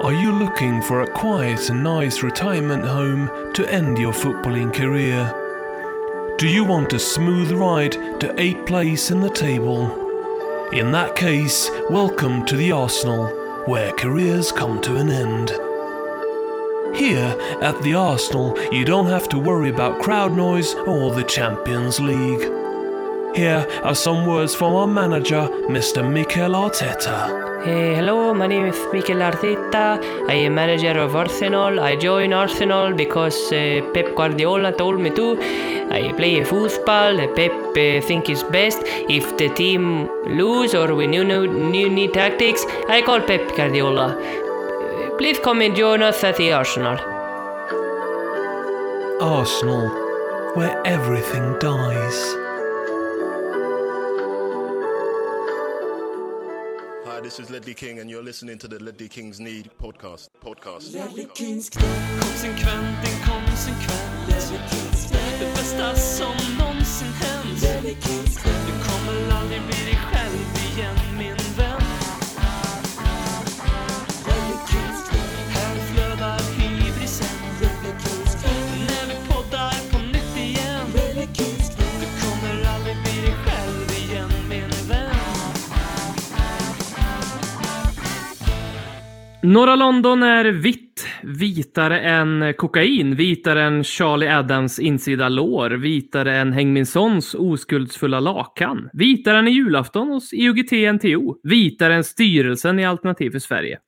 Are you looking for a quiet and nice retirement home to end your footballing career? Do you want a smooth ride to 8th place in the table? In that case, welcome to the Arsenal, where careers come to an end. Here at the Arsenal, you don't have to worry about crowd noise or the Champions League. Here are some words from our manager, Mr. Mikel Arteta. Hey, hello, my name is Mikel Arteta. I am manager of Arsenal. I joined Arsenal because uh, Pep Guardiola told me to. I play football. Pep uh, think is best. If the team lose or we new, new, new need tactics, I call Pep Guardiola. Please come and join us at the Arsenal. Arsenal, where everything dies. This is Ledley King, and you're listening to the Ledley Kings Need podcast. Podcast. Konsekvent, inkonsekvent Det bästa som någonsin hänt Du kommer aldrig bli dig själv igen min Norra London är vitt, vitare än kokain, vitare än Charlie Adams insida lår, vitare än Häng Min Sons oskuldsfulla lakan, vitare än i julafton hos IOGT-NTO, vitare än styrelsen i Alternativ för Sverige.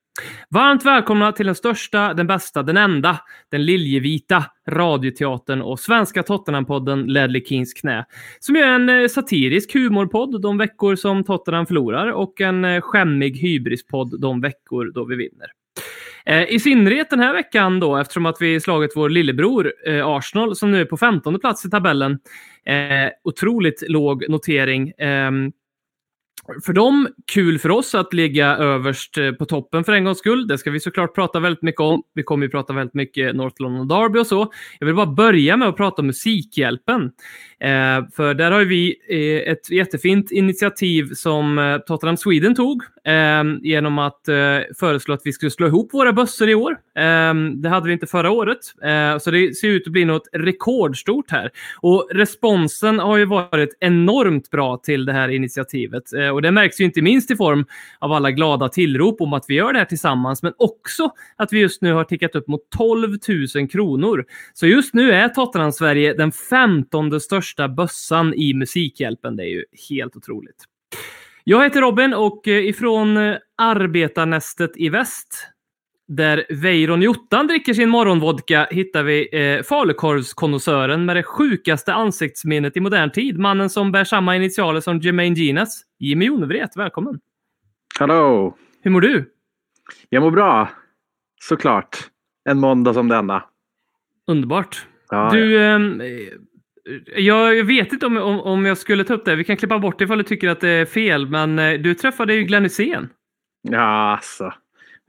Varmt välkomna till den största, den bästa, den enda, den liljevita radioteatern och svenska Tottenham-podden Ledley Kings knä. Som är en eh, satirisk humorpodd de veckor som Tottenham förlorar och en eh, skämmig hybrispodd de veckor då vi vinner. Eh, I synnerhet den här veckan då, eftersom att vi slagit vår lillebror eh, Arsenal som nu är på 15 plats i tabellen. Eh, otroligt låg notering. Eh, för dem, kul för oss att ligga överst eh, på toppen för en gångs skull. Det ska vi såklart prata väldigt mycket om. Vi kommer ju prata väldigt mycket North London Derby och så. Jag vill bara börja med att prata om Musikhjälpen. Eh, för där har vi eh, ett jättefint initiativ som eh, Tottenham Sweden tog eh, genom att eh, föreslå att vi skulle slå ihop våra bössor i år. Eh, det hade vi inte förra året, eh, så det ser ut att bli något rekordstort här. Och responsen har ju varit enormt bra till det här initiativet. Eh, Eh, och det märks ju inte minst i form av alla glada tillrop om att vi gör det här tillsammans, men också att vi just nu har tickat upp mot 12 000 kronor. Så just nu är Tottenham Sverige den 15 största bössan i Musikhjälpen. Det är ju helt otroligt. Jag heter Robin och eh, ifrån eh, arbetarnästet i väst där Weiron Jottan dricker sin morgonvodka hittar vi eh, falukorvskonnässören med det sjukaste ansiktsminnet i modern tid. Mannen som bär samma initialer som Jermaine Ginas. Jimmy Jonevret, välkommen. Hallå! Hur mår du? Jag mår bra. Såklart. En måndag som denna. Underbart. Ja, du, ehm, eh, jag jag vet inte om, om, om jag skulle ta upp det. Vi kan klippa bort det ifall du tycker att det är fel, men eh, du träffade ju Glenn Hysén. ja, alltså.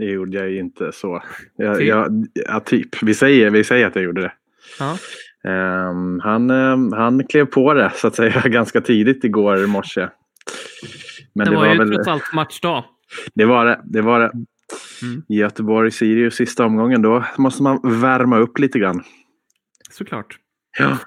Det gjorde jag ju inte så. Jag, Typ? jag, ja, typ. Vi säger, vi säger att jag gjorde det. Ja. Ehm, han, ehm, han klev på det så att säga ganska tidigt igår morse. Men det, var, ju trots allt matchdag. Det var det. det, var det. Mm. Göteborg-Sirius sista omgången då måste man värma upp lite grann. Såklart. Ja.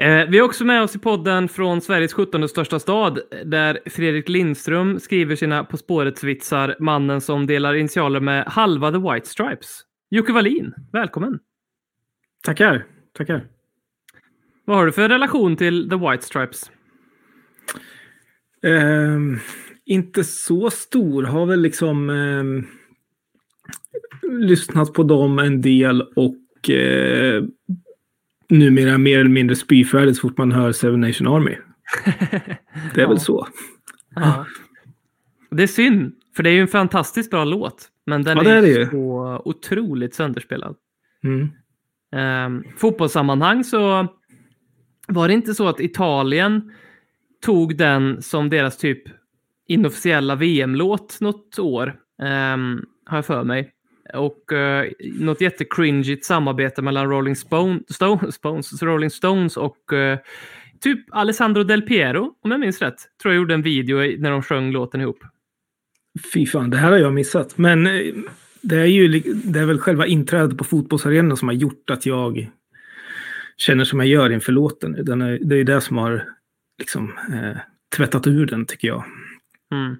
Eh, vi har också med oss i podden från Sveriges 17 största stad där Fredrik Lindström skriver sina På spåret-vitsar, mannen som delar initialer med halva The White Stripes. Jocke Wallin, välkommen! Tackar, tackar. Vad har du för relation till The White Stripes? Ehm, inte så stor. Har väl liksom ehm, lyssnat på dem en del och eh, numera mer eller mindre spyfärdig så fort man hör Seven Nation Army. Det är Ja. väl så. Ja. Det är synd, för det är ju en fantastiskt bra låt. Men den Ja, är, är ju så otroligt sönderspelad. Mm. Um, fotbollssammanhang så var det inte så att Italien tog den som deras typ inofficiella VM-låt något år, ehm, har jag för mig. Och uh, något jättecringeigt samarbete mellan Rolling Stone, Stone, Stones, Rolling Stones och eh, typ Alessandro Del Piero, om jag minns rätt. Tror jag gjorde en video när de sjöng låten ihop. Fy fan, det här har jag missat. Men eh, det är ju det är väl själva inträdet på fotbollsarenan som har gjort att jag känner som jag gör inför låten. Är, det är ju det som har liksom eh, tvättat ur den tycker jag. Mm.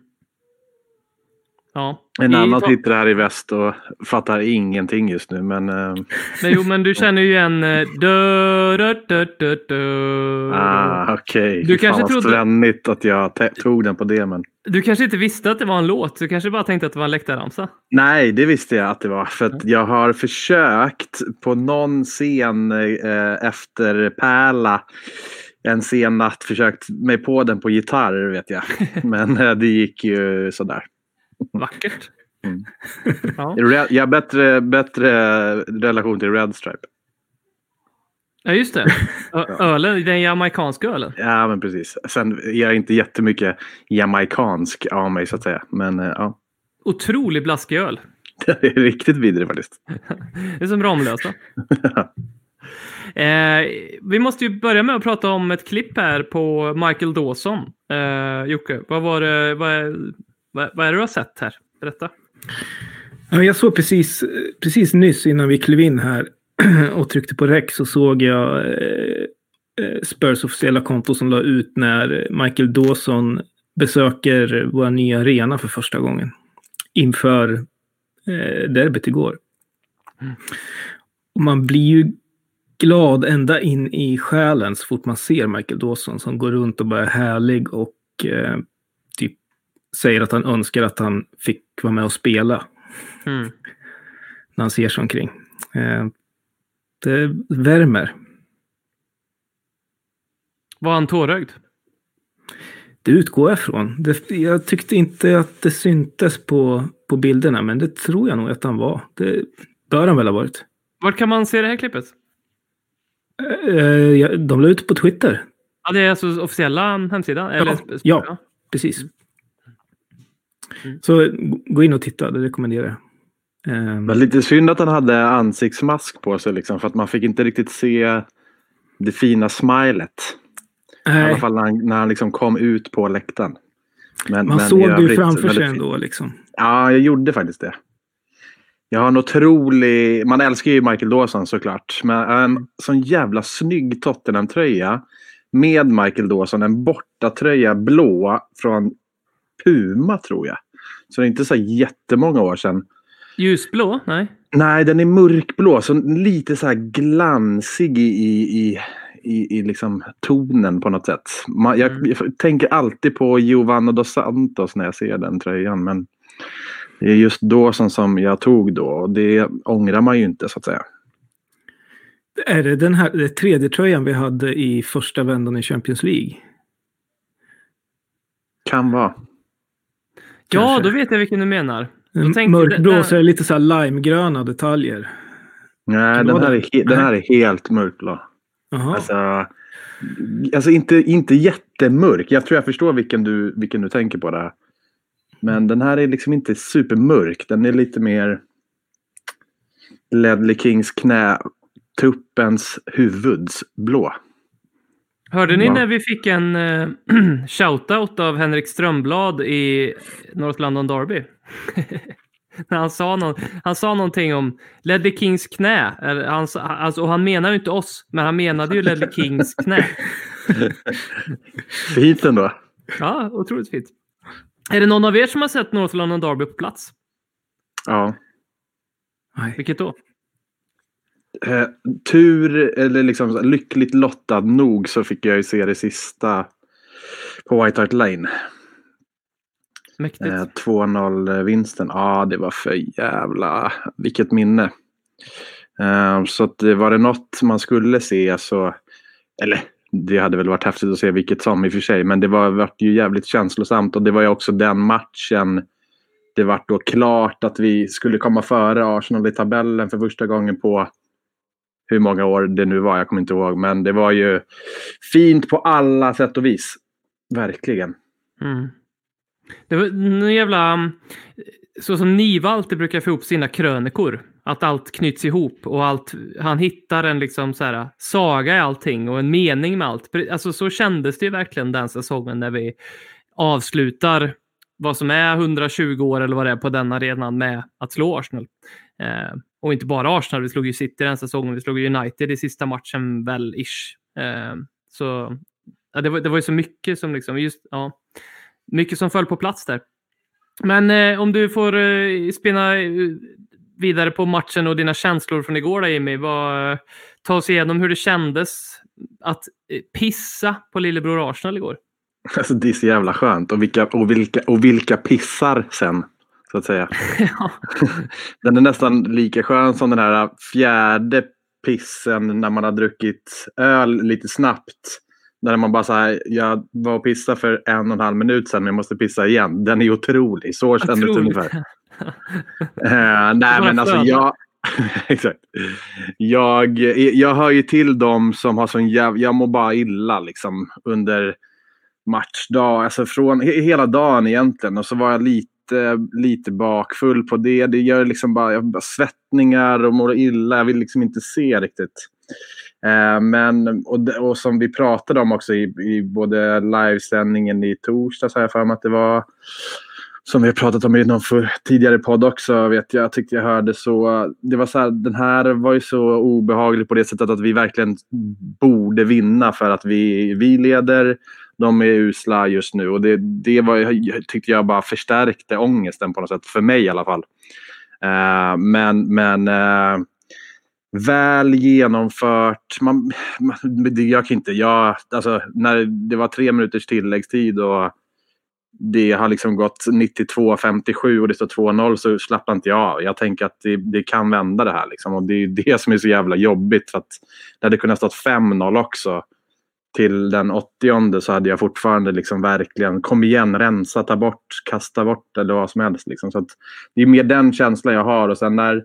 Ja. En I- annan sitter här i väst och fattar ingenting just nu. Men eh, Men, jo, men du känner ju igen... eh, dö, dö, dö, dö, dö. ah, okej. Du Fy fan kanske vad trodde- att jag tog den på det. Men... Du kanske inte visste att det var en låt. Du kanske bara tänkte att det var en läktarramsa. Nej, det visste jag att det var. För att jag har försökt på någon scen eh, efter Pärla en sen natt försökt mig på den på gitarr vet jag. Men eh, det gick ju sådär. Vackert. Mm. Ja. Re- Jag har bättre, bättre relation till Red Stripe. ja, just det. Ö- Ölen, den jamaicanska ölen. Ja, men precis. Sen är jag inte jättemycket jamaicansk av mig så att säga. Men eh, ja, Otrolig blaskig öl. det är riktigt vidrig faktiskt. Det är som Ramlösa. Eh, vi måste ju börja med att prata om ett klipp här på Michael Dawson. Eh, Jocke, vad var det, vad, vad, vad är det du har sett här? Berätta. Ja, jag såg precis, precis nyss innan vi klev in här och tryckte på rec så såg jag eh, eh, Spurs officiella konto som la ut när Michael Dawson besöker vår nya arena för första gången. Inför eh, derbyt igår. Och man blir ju glad ända in i själen så fort man ser Michael Dawson som går runt och bara är härlig och säger att han önskar att han fick vara med och spela Mm. när han ser sig omkring. Eh, det värmer. Var han tårögd? Det utgår jag ifrån. Det, jag tyckte inte att det syntes på, på bilderna, men det tror jag nog att han var. Det bör han väl ha varit. Var kan man se det här klippet? Eh, ja, de la ut på Twitter. Ja, det är alltså officiella hemsidan? Eller, ja. Precis. Så g- gå in och titta, det rekommenderar jag. Eh, Men lite synd att han hade ansiktsmask på sig liksom, för att man fick inte riktigt se det fina smilet. I alla nej, fall när han, när han liksom kom ut på läktaren. Men, man men såg det ju framför sig ändå. Liksom. Ja, jag gjorde faktiskt det. Jag har en otrolig... Man älskar ju Michael Dawson såklart. Men en sån jävla snygg Tottenham-tröja. Med Michael Dawson. En bortatröja blå från Puma tror jag. Så det är inte så jättemånga år sedan. Ljusblå? Nej. Nej, den är mörkblå. Så lite så här glansig i, i, i, i, liksom tonen på något sätt. Man, jag, Mm. jag tänker alltid på Giovanni dos Santos när jag ser den tröjan. Men det är just då som, som jag tog då. Och det ångrar man ju inte så att säga. Är det den här tredje tröjan vi hade i första vändan i Champions League? Kan vara. Ja, Kanske. då vet jag vilken du menar. Tänkte- Mörkblå den- så är det lite så här limegröna detaljer. Nej, den här, är, he- den här är helt mörkblå. Alltså, alltså inte, inte jättemörk. Jag tror jag förstår vilken du, vilken du tänker på där. Men den här är liksom inte supermörk. Den är lite mer Ledley Kings knä, tuppens huvuds blå. Hörde ni Ja. när vi fick en uh, shoutout av Henrik Strömblad i North London Derby? när han sa, någon, han sa någonting om Ledley Kings knä. Eller Han, alltså, och han menar ju inte oss, men han menade ju Ledley Kings knä. Fint ändå. Ja, otroligt fint. Är det någon av er som har sett North London Derby på plats? Ja. Vilket då? Eh, tur, eller liksom lyckligt lottad nog så fick jag ju se det sista på White Hart Lane. Mäktigt. Eh, 2-0 vinsten. Ja, det var för jävla... Vilket minne. Eh, så att det var det något man skulle se så... Eller det hade väl varit häftigt att se vilket som i och för sig. Men det var vart ju jävligt känslosamt och det var ju också den matchen. Det vart då klart att vi skulle komma före Arsenal i tabellen för första gången på hur många år det nu var. Jag kommer inte ihåg. Men det var ju fint på alla sätt och vis. Verkligen. Mm. Det var en jävla... Så som Niva alltid brukar få ihop sina krönikor. Att allt knyts ihop och allt, han hittar en liksom så här, saga i allting och en mening med allt. Alltså så kändes det ju verkligen den säsongen när vi avslutar vad som är 120 år eller vad det är på den arenan med att slå Arsenal. Eh, och inte bara Arsenal, vi slog ju City den säsongen, vi slog United i sista matchen väl ish. Eh, så ja, det, var, det var ju så mycket som liksom, just, ja, mycket som föll på plats där. Men eh, om du får eh, spinna eh, vidare på matchen och dina känslor från igår, då, Jimmy. Vad, eh, ta oss igenom hur det kändes att eh, pissa på lillebror Arsenal igår. Alltså, det är så jävla skönt. Och vilka, och, vilka, och vilka pissar sen, så att säga. ja. Den är nästan lika skön som den här fjärde pissen när man har druckit öl lite snabbt. När man bara här, jag var och pissade för en och en halv minut sedan men jag måste pissa igen. Den är otrolig. Så kändes det ungefär. Eh, nej men alltså jag... Exakt. Jag, jag hör ju till dem som har sån jävla... Jag mår bara illa liksom under matchdag. Alltså från he, hela dagen egentligen. Och så var jag lite, lite bakfull på det. Det gör liksom bara, jag bara svettningar och mår illa. Jag vill liksom inte se riktigt. Eh, men, och, och som vi pratade om också i, i både livesändningen i torsdags har jag för mig att det var som vi har pratat om i någon för, tidigare podd också, vet jag, jag tyckte jag hörde så. Det var så här, den här var ju så obehaglig på det sättet att vi verkligen borde vinna för att vi, vi leder. De är usla just nu och det, det var, jag tyckte jag bara förstärkte ångesten på något sätt, för mig i alla fall. Uh, men men uh, väl genomfört. Man, man, det- jag kan inte, jag, alltså, när det var tre minuters tilläggstid och det har liksom gått 92-57 och det står 2-0 så slappnar inte jag av. Jag tänker att det, det kan vända det här. Liksom. Och det är det som är så jävla jobbigt. För att det hade kunnat stått 5-0 också. Till den 80 så hade jag fortfarande liksom verkligen kom igen, rensa, ta bort, kasta bort eller vad som helst. Liksom. Så att det är mer den känslan jag har. Och sen när,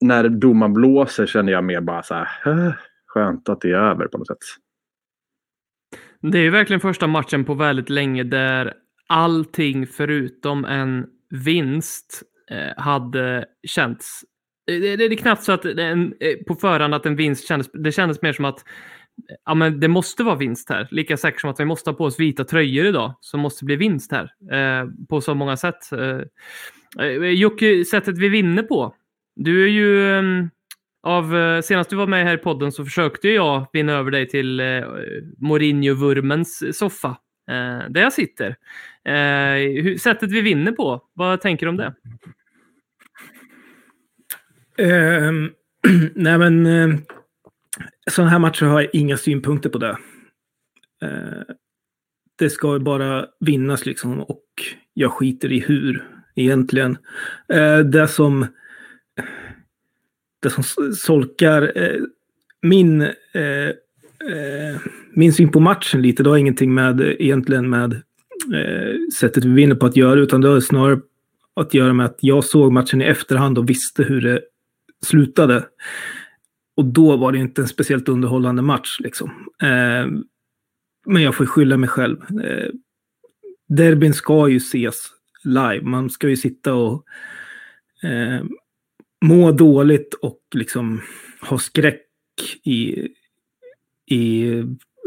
när domaren blåser känner jag mer bara så här, skönt att det är över på något sätt. Det är ju verkligen första matchen på väldigt länge där allting förutom en vinst eh, hade känts. Det, är knappt så att en, eh, på förhand att en vinst kändes. Det kändes mer som att ja, men det måste vara vinst här. Lika säkert som att vi måste ha på oss vita tröjor idag så måste det bli vinst här eh, på så många sätt. Eh, eh Jocke, sättet vi vinner på. Du är ju ehm, eh, av, senast du var med här i podden så försökte jag vinna över dig till eh, Mourinho-vurmens soffa. Eh, där jag sitter. Eh, hur, sättet vi vinner på, vad tänker du om det? Ehm, nej, men eh, sådana här matcher har jag inga synpunkter på det. Eh, det ska ju bara vinnas liksom och jag skiter i hur egentligen. Eh, det som det som solkar eh, min eh, eh, min syn på matchen lite, det har ingenting med eh, egentligen med sättet vi vinner på att göra, utan det har snarare att göra med att jag såg matchen i efterhand och visste hur det slutade. Och då var det inte en speciellt underhållande match. Liksom. Eh, men jag får skylla mig själv. Eh, derbyn ska ju ses live. Man ska ju sitta och eh, må dåligt och liksom ha skräck i, i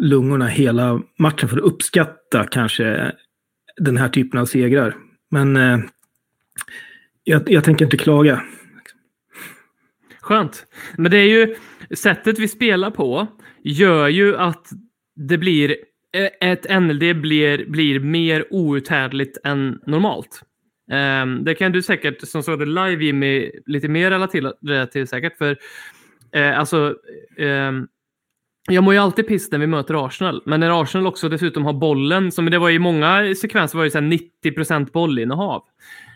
lungorna hela matchen för att uppskatta kanske den här typen av segrar. Men eh, jag, jag tänker inte klaga. Skönt. Men det är ju sättet vi spelar på gör ju att det blir eh, ett NLD blir, blir mer outhärdligt än normalt. Um, det kan du säkert, som såg det live Jimmy, lite mer relatera till säkert. För uh, alltså, um, jag mår ju alltid piss när vi möter Arsenal, men när Arsenal också dessutom har bollen, som det var i många sekvenser var det så 90% bollinnehav.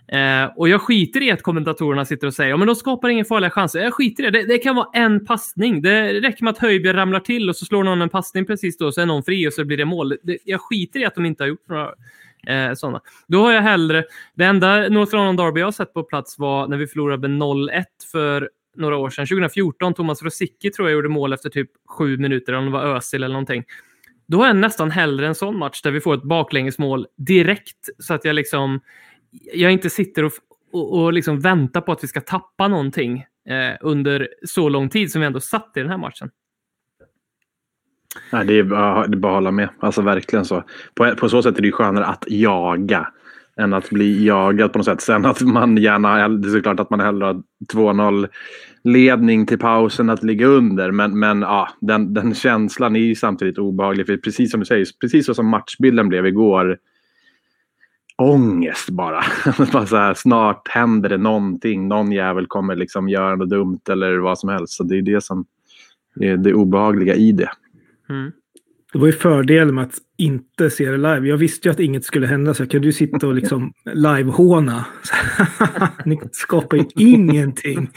Eh, och jag skiter i att kommentatorerna sitter och säger ja, men de skapar ingen farliga chanser. Jag skiter i det. det. Det kan vara en passning. Det räcker med att Höjbjerg ramlar till och så slår någon en passning precis då, så är någon fri och så blir det mål. Det, jag skiter i att de inte har gjort några eh, sådana. Då har jag hellre... Det enda North London Derby jag har sett på plats var när vi förlorade med 0-1 för några år sedan. 2014, Thomas Rosicki tror jag gjorde mål efter typ sju minuter, om det var Özil eller någonting. Då har jag nästan hellre en sån match där vi får ett baklängesmål direkt så att jag liksom jag inte sitter och, och, och liksom väntar på att vi ska tappa någonting eh, under så lång tid som vi ändå satt i den här matchen. Nej, det, är bara, det är bara att hålla med. Alltså verkligen så. På, på så sätt är det ju skönare att jaga. än att bli jagad på något sätt. Sen att man gärna, det är såklart att man hellre har 2-0 ledning till pausen att ligga under. Men, men ja, den, den känslan är ju samtidigt obehaglig. För precis som du säger, precis så som matchbilden blev igår. Ångest bara. bara så här, snart händer det någonting. Någon jävel kommer liksom göra något dumt eller vad som helst. Så det är det som är det obehagliga i det. Mm. Det var ju fördelen med att inte se det live. Jag visste ju att inget skulle hända så jag kunde ju sitta och liksom live-håna. Ni skapar ju ingenting.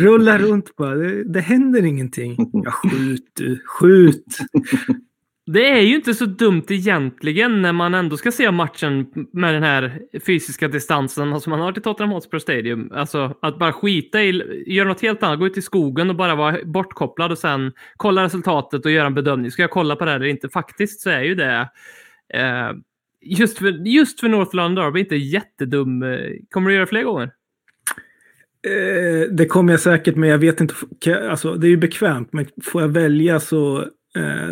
Rulla runt bara. Det, det händer ingenting. Ja, skjut du. Skjut. Det är ju inte så dumt egentligen när man ändå ska se matchen med den här fysiska distansen som man har till Tottenham Hotspur Stadium. Alltså att bara skita i, göra något helt annat, gå ut i skogen och bara vara bortkopplad och sen kolla resultatet och göra en bedömning. Ska jag kolla på det här eller inte? Faktiskt så är ju det eh, just, för, just för North London Derby inte jättedum. Eh, kommer du göra fler gånger? Eh, det kommer jag säkert, men jag vet inte. Alltså, det är ju bekvämt, men får jag välja så eh,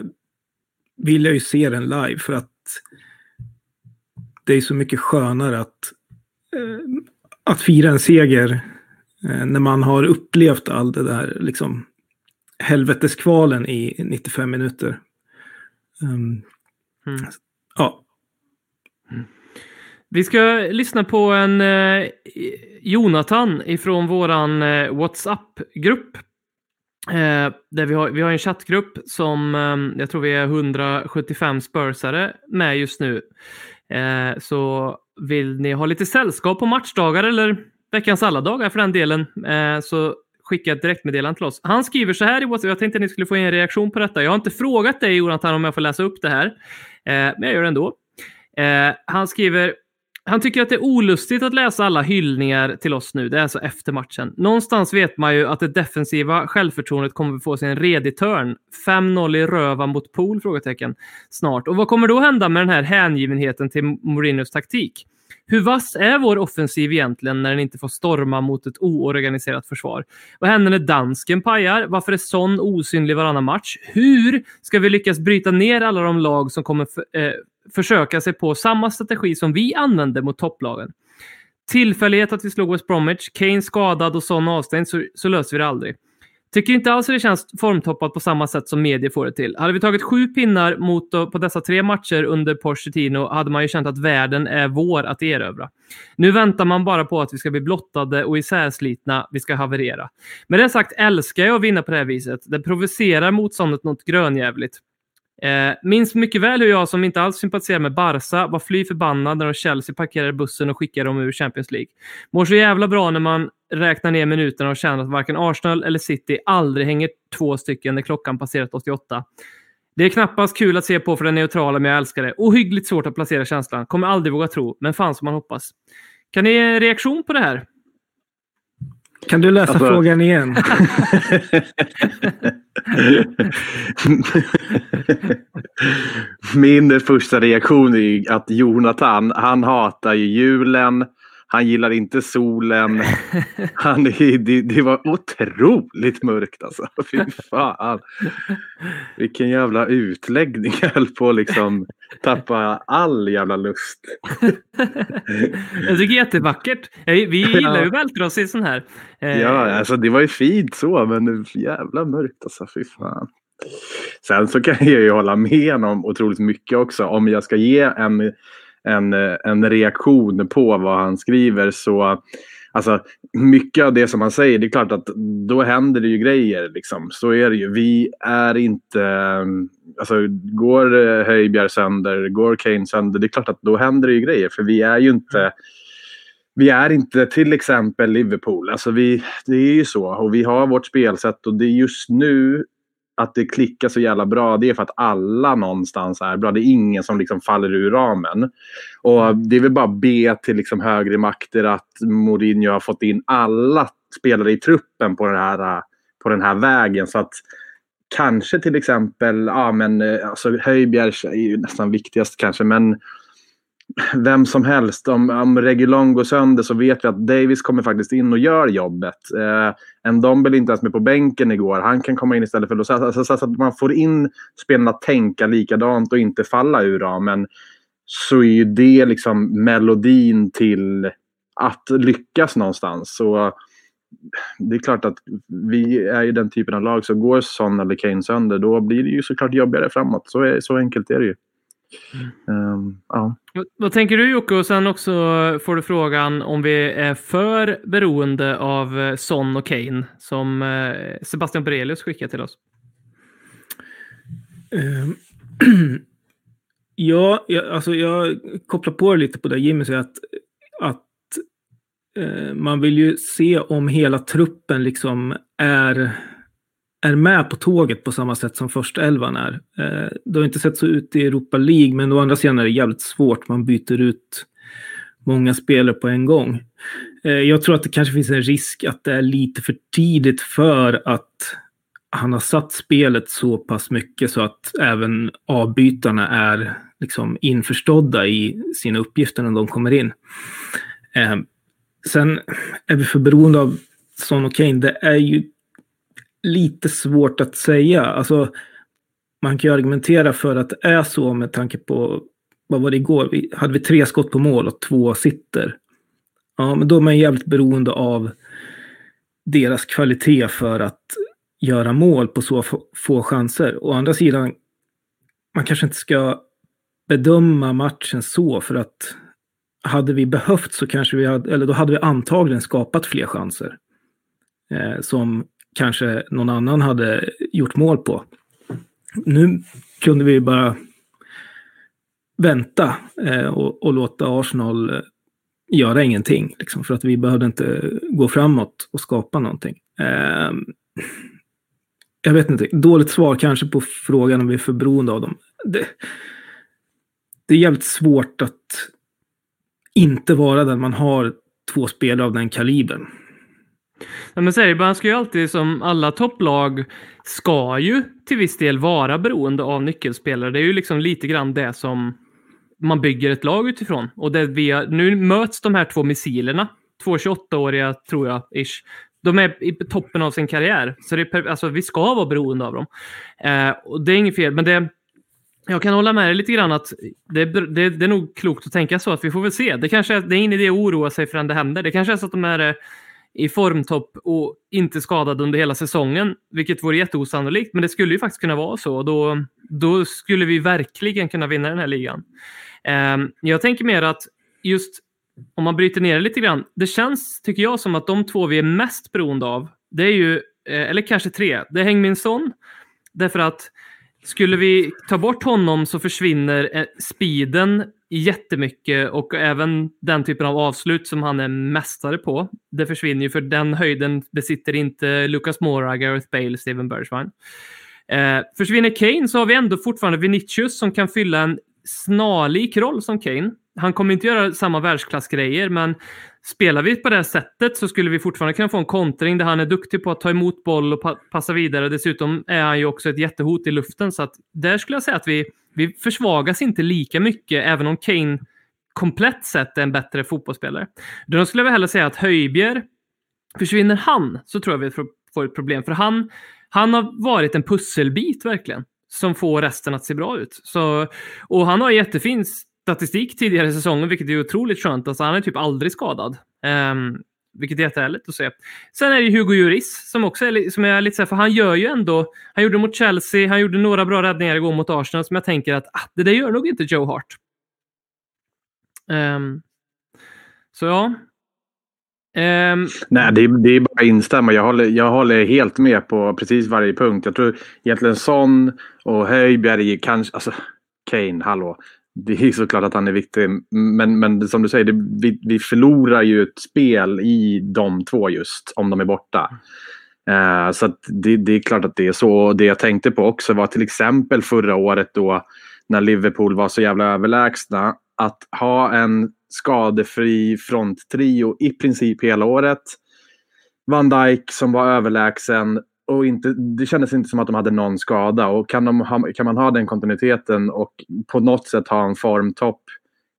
vill jag ju se den live för att det är så mycket skönare att, eh, att fira en seger eh, när man har upplevt all det där liksom helveteskvalen i 95 minuter. Um, Mm. Ja, Vi ska lyssna på en eh, Jonathan ifrån våran eh, WhatsApp-grupp. Eh, där vi har, vi har en chattgrupp som eh, jag tror vi är 175 spursare med just nu. Eh, så vill ni ha lite sällskap på matchdagar eller veckans alla dagar för den delen eh, så skicka ett direktmeddelande till oss. Han skriver så här i WhatsApp. Jag tänkte att ni skulle få en reaktion på detta. Jag har inte frågat dig Jonathan om jag får läsa upp det här, eh, men jag gör det ändå. Eh, han skriver han tycker att det är olustigt att läsa alla hyllningar till oss nu. Det är alltså efter matchen. Någonstans vet man ju att det defensiva självförtroendet kommer få sig en redig törn. 5-0 i röva mot Pool? Frågetecken. Snart. Och vad kommer då hända med den här hängivenheten till Mourinhos taktik? Hur vass är vår offensiv egentligen när den inte får storma mot ett oorganiserat försvar? Vad händer när dansken pajar? Varför är Son osynlig varannan match? Hur ska vi lyckas bryta ner alla de lag som kommer för, eh, försöka sig på samma strategi som vi använde mot topplagen? Tillfällighet att vi slog West Bromwich, Kane skadad och Son avstängd så, så löser vi det aldrig. Tycker inte alls att det känns formtoppat på samma sätt som medier får det till. Hade vi tagit sju pinnar mot, eh, på dessa tre matcher under Pochettino hade man ju känt att världen är vår att erövra. Nu väntar man bara på att vi ska bli blottade och isärslitna, vi ska haverera. Med det sagt älskar jag att vinna på det här viset. Det provocerar motståndet något grönjävligt. Eh, minns mycket väl hur jag som inte alls sympatiserar med Barca var fly förbannad när Chelsea parkerade bussen och skickade dem ur Champions League. Mår så jävla bra när man räknar ner minuterna och känner att varken Arsenal eller City aldrig hänger två stycken när klockan passerat 88. Det är knappast kul att se på för den neutrala, men jag älskar det. Ohyggligt svårt att placera känslan. Kommer aldrig våga tro, men fan som man hoppas. Kan ni ge en reaktion på det här? Kan du läsa Alltså- frågan igen? Min första reaktion är att Jonathan, han hatar ju julen. Han gillar inte solen. Han, är- det, det var otroligt mörkt alltså. Fy fan. Vilken jävla utläggning. Jag höll på att liksom tappa all jävla lust. Jag tycker jättevackert. Eh, Vi gillar ju att vältra oss i sån här. Eh, Ja, alltså det var ju fint så, men det är jävla mörkt alltså. Fy fan. Sen så kan jag ju hålla med om otroligt mycket också. Om jag ska ge en, en, en reaktion på vad han skriver så Alltså, mycket av det som han säger, det är klart att då händer det ju grejer. Liksom. Så är det ju. Vi är inte... Alltså, går eh, Höjbjerg sönder, går Kane sönder, det är klart att då händer det ju grejer. För vi är ju inte... Vi är inte till exempel Liverpool. Alltså vi, det är ju så. Och vi har vårt spelsätt och det är just nu att det klickar så jävla bra. Det är för att alla någonstans är bra. Det är ingen som liksom faller ur ramen. Och det är väl bara be till liksom högre makter att Mourinho har fått in alla spelare i truppen på den här, på den här vägen. Så att kanske till exempel, ja men alltså Höjbjerg är ju nästan viktigast kanske, men vem som helst. Om, om Regulon går sönder så vet vi att Davis kommer faktiskt in och gör jobbet. Eh, en Dombel inte ens med på bänken igår. Han kan komma in istället för Lozano. Alltså, så att man får in spelarna att tänka likadant och inte falla ur ramen. så är ju det liksom melodin till att lyckas någonstans. Så det är klart att vi är ju den typen av lag, så går Son eller Kane sönder, då blir det ju såklart jobbigare framåt. Så, är, så enkelt är det ju. Um, ja. Vad- tänker du Jocke? Och sen också får du frågan om vi är för beroende av eh, Son och Kane som eh, Sebastian Borelius skickar till oss. Ehm, ja, jag, alltså jag kopplar på lite på det Jimmy säger att, att eh, man vill ju se om hela truppen liksom är, är med på tåget på samma sätt som första elvan är. Eh, det har inte sett så ut i Europa League, men å andra sidan är det jävligt svårt. Man byter ut många spelare på en gång. Eh, jag tror att det kanske finns en risk att det är lite för tidigt för att han har satt spelet så pass mycket så att även avbytarna är liksom införstådda i sina uppgifter när de kommer in. Eh, sen är vi för beroende av Son och Kane. Det är ju lite svårt att säga. Alltså, man kan ju argumentera för att det är så med tanke på vad var det igår? Vi, hade vi tre skott på mål och två sitter. Ja, men då är man jävligt beroende av deras kvalitet för att göra mål på så få- chanser. Å andra sidan, man kanske inte ska bedöma matchen så för att hade vi behövt så kanske vi hade, eller då hade vi antagligen skapat fler chanser. Eh, som kanske någon annan hade gjort mål på. Nu kunde vi bara vänta eh, och, och låta Arsenal eh, göra ingenting. Liksom, för att vi behövde inte gå framåt och skapa någonting. Eh, jag vet inte, dåligt svar kanske på frågan om vi är för beroende av dem. Det, det är jävligt svårt att inte vara den man har två spelare av den kalibern. Ja, men så man ska ju alltid som alla topplag ska ju till viss del vara beroende av nyckelspelare. Det är ju liksom lite grann det som man bygger ett lag utifrån. Och det vi har, nu möts de här två missilerna, två 28-åriga tror jag, ish. De är i toppen av sin karriär, så det är, alltså, vi ska vara beroende av dem. Eh, och det är inget fel, men det, jag kan hålla med dig lite grann att det, det, det är nog klokt att tänka så att vi får väl se. Det kanske är, det är ingen idé att oroa sig förrän det händer. Det kanske är så att de är eh, i formtopp och inte skadad under hela säsongen, vilket vore jätteosannolikt. Men det skulle ju faktiskt kunna vara så. och Då, då skulle vi verkligen kunna vinna den här ligan. Ehm, jag tänker mer att just om man bryter ner det lite grann. Det känns, tycker jag, som att de två vi är mest beroende av, det är ju, eh, eller kanske tre, det är Heung-Min Son. Därför att skulle vi ta bort honom så försvinner eh, speeden jättemycket och även den typen av avslut som han är mästare på. Det försvinner ju för den höjden besitter inte Lucas Moura, Gareth Bale, Steven Bergwijn. Eh, försvinner Kane så har vi ändå fortfarande Vinicius som kan fylla en snarlik roll som Kane. Han kommer inte göra samma världsklassgrejer, men spelar vi på det här sättet så skulle vi fortfarande kunna få en kontring där han är duktig på att ta emot boll och pa passa vidare. Dessutom är han ju också ett jättehot i luften, så att där skulle jag säga att vi, vi försvagas inte lika mycket, även om Kane komplett sett är en bättre fotbollsspelare. Då skulle jag väl hellre säga att Höjbjer, försvinner han så tror jag vi får- får ett problem, för han, han har varit en pusselbit verkligen som får resten att se bra ut. Så, och han har jättefin statistik tidigare i säsongen, vilket är otroligt skönt. Alltså, han är typ aldrig skadad. Um, vilket är jättehärligt att se. Sen är det Hugo Lloris som också är, som är lite så här, för han gör ju ändå, han gjorde mot Chelsea, han gjorde några bra räddningar igår mot Arsenal som jag tänker att ah, det där gör nog inte Joe Hart. Um, så ja. Um, Nej, det är, det är bara att instämma. Jag håller, jag håller helt med på precis varje punkt. Jag tror egentligen Son och Höjbjerg kanske... Alltså, Kane, hallå. Det är såklart att han är viktig. Men, men som du säger, det, vi, vi förlorar ju ett spel i de två just, om de är borta. Uh, så att det, det är klart att det är så. Det jag tänkte på också var till exempel förra året då när Liverpool var så jävla överlägsna. Att ha en skadefri fronttrio i princip hela året. Van Dijk som var överlägsen och inte, det kändes inte som att de hade någon skada. Och kan, de ha, kan man ha den kontinuiteten och på något sätt ha en formtopp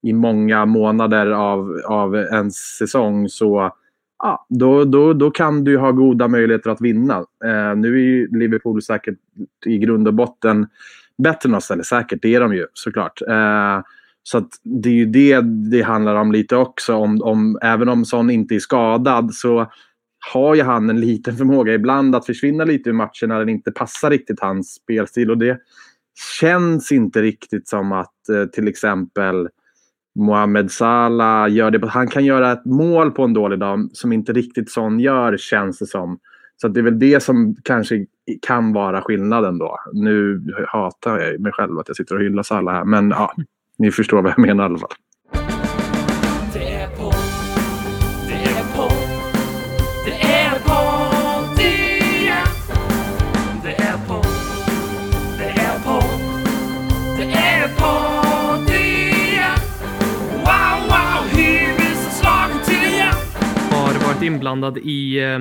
i många månader av, av en säsong så ja, då, då, då kan du ha goda möjligheter att vinna. Eh, nu är ju Liverpool säkert i grund och botten bättre än oss, eller säkert, det är de ju såklart. Eh, Så att det är ju det det handlar om lite också. Om, om, även om Son inte är skadad så har ju han en liten förmåga ibland att försvinna lite ur matchen när den inte passar riktigt hans spelstil. Och det känns inte riktigt som att eh, till exempel Mohamed Salah gör det. Han kan göra ett mål på en dålig dag som inte riktigt sån gör känns det som. Så det är väl det som kanske kan vara skillnaden då. Nu hatar jag mig själv att jag sitter och hyllar Salah här. Men ja, ni förstår vad jag menar i alla fall. Inblandad i eh,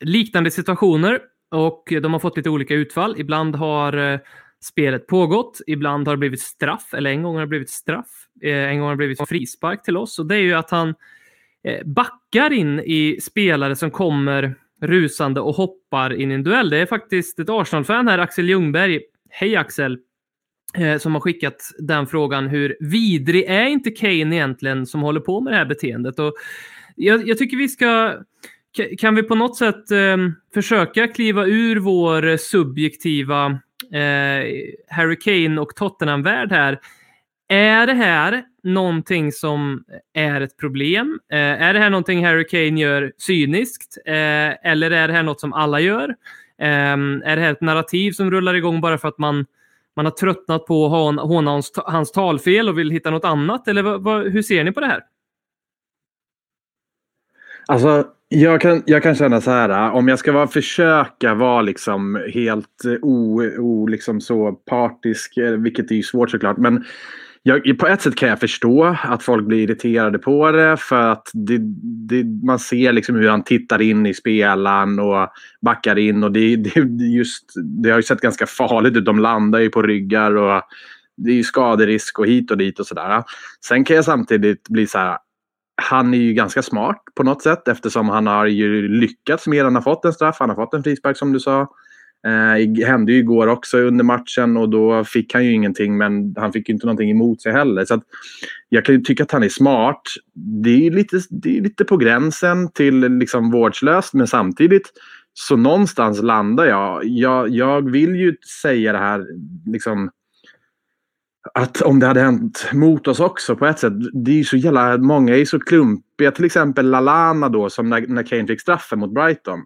liknande situationer och de har fått lite olika utfall. Ibland har eh, spelet pågått, ibland har det blivit straff, eller en gång har det blivit straff, eh, en gång har det blivit frispark till oss. Och det är ju att han eh, backar in i spelare som kommer rusande och hoppar in i en duell. Det är faktiskt ett Arsenal-fan här, Axel Ljungberg. Hej Axel! Eh, som har skickat den frågan. Hur vidrig är inte Kane egentligen som håller på med det här beteendet? Och jag, jag tycker vi ska... Kan vi på något sätt eh, försöka kliva ur vår subjektiva eh, Harry Kane och Tottenham-värld här? Är det här någonting som är ett problem? Eh, är det här någonting Harry Kane gör cyniskt? Eh, eller är det här något som alla gör? Eh, är det här ett narrativ som rullar igång bara för att man man har tröttnat på att håna håna hans, hans talfel och vill hitta något annat? Eller vad, vad, hur ser ni på det här? Alltså, jag kan, jag kan känna så här. Om jag ska vara, försöka vara liksom helt eh, o, o, liksom så partisk, eh, vilket är ju svårt såklart. Men jag, på ett sätt kan jag förstå att folk blir irriterade på det. För att det, det, man ser liksom hur han tittar in i spelaren och backar in. Och det, det, det just, det har ju sett ganska farligt ut. De landar ju på ryggar. och det är ju skaderisk och hit och dit och sådär. Sen kan jag samtidigt bli så här. Han är ju ganska smart på något sätt eftersom han har ju lyckats med Han har fått en straff, han har fått en frispark som du sa. Eh, det hände ju igår också under matchen och då fick han ju ingenting men han fick ju inte någonting emot sig heller. Så att jag kan ju tycka att han är smart. Det är lite, det är lite på gränsen till liksom vårdslöst men samtidigt så någonstans landar jag. jag. Jag vill ju säga det här liksom att om det hade hänt mot oss också på ett sätt. Det är ju så jävla, många är så klumpiga. Till exempel Lalana då som när, när Kane fick straffen mot Brighton.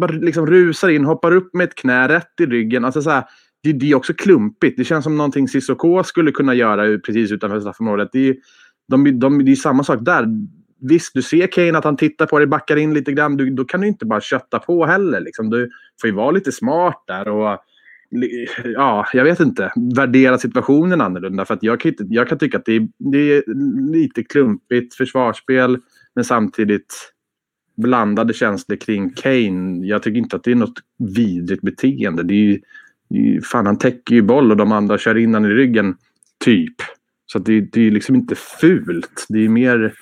Bara liksom rusar in, hoppar upp med ett knä rätt i ryggen. Alltså så här, det, det är också klumpigt. Det känns som någonting Cissoko skulle kunna göra precis utanför straffområdet. Det är, de, de, det är samma sak där. Visst, du ser Kane att han tittar på dig, backar in lite grann. Du, då kan du inte bara kötta på heller. Liksom. Du får ju vara lite smart där. Och, ja, jag vet inte, värdera situationen annorlunda. För att jag, kan jag kan tycka att det är, det är lite klumpigt försvarsspel men samtidigt blandade känslor kring Kane. Jag tycker inte att det är något vidrigt beteende. Det är ju, det är ju, fan, han täcker ju boll och de andra kör in han i ryggen, typ. Så att det, det är liksom inte fult. Det är mer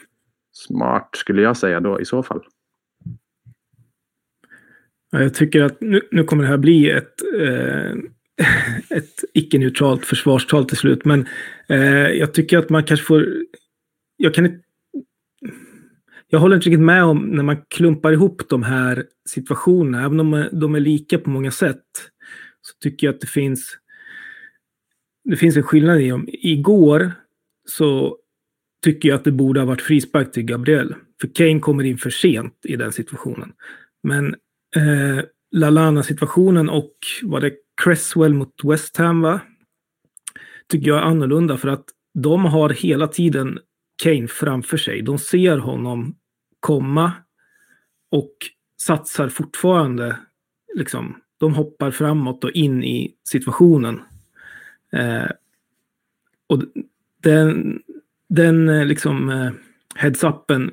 smart skulle jag säga då i så fall. Jag tycker att nu, nu kommer det här bli ett, eh, ett icke-neutralt försvarstal till slut. Men eh, jag tycker att man kanske får... Jag kan inte... Jag håller inte riktigt med om när man klumpar ihop de här situationerna. Även om eh, de är lika på många sätt. Så tycker jag att det finns... Det finns en skillnad i dem. Igår så tycker jag att det borde ha varit frispark till Gabriel. För Kane kommer in för sent i den situationen. Men eh, Lalana-situationen och var det Cresswell mot West Ham va? Tycker jag är annorlunda för att de har hela tiden Kane framför sig. De ser honom komma och satsar fortfarande. Liksom, de hoppar framåt och in i situationen. Eh, och den, den eh, liksom eh, heads-upen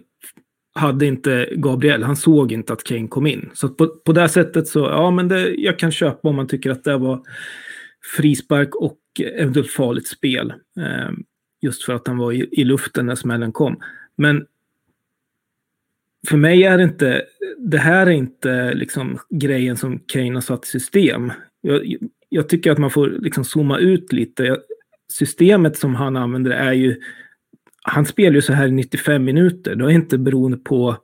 hade inte Gabriel. Han såg inte att Kane kom in. Så på, på det sättet så, ja men det, jag kan köpa om man tycker att det var frispark och eventuellt farligt spel. Eh, just för att han var i, i luften när smällen kom. Men för mig är det inte, det här är inte liksom grejen som Kane har satt i system. Jag, jag tycker att man får liksom zooma ut lite. Systemet som han använder är ju... Han spelar ju så här i 95 minuter. Det är inte beroende på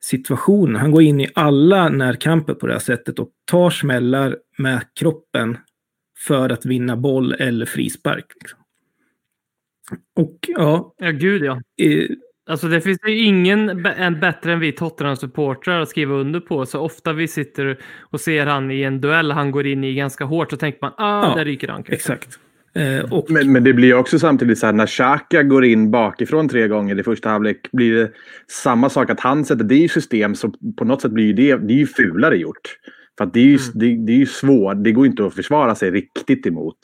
situationen. Han går in i alla närkamper på det här sättet och tar smällar med kroppen för att vinna boll eller frispark. liksom. Och ja, Ja, gud ja. eh, Alltså det finns ju ingen bättre än vi Tottenham-supportrar att skriva under på. Så ofta vi sitter och ser han i en duell han går in i ganska hårt så tänker man ah, Ja, där ryker han. kanske." exakt. Eh, och Men, men det blir också samtidigt så här när Xhaka går in bakifrån tre gånger i första halvlek blir det samma sak att han sätter det i system så på något sätt blir det, det är ju fulare gjort. För det är ju, det, det är ju svårt, det går inte att försvara sig riktigt emot.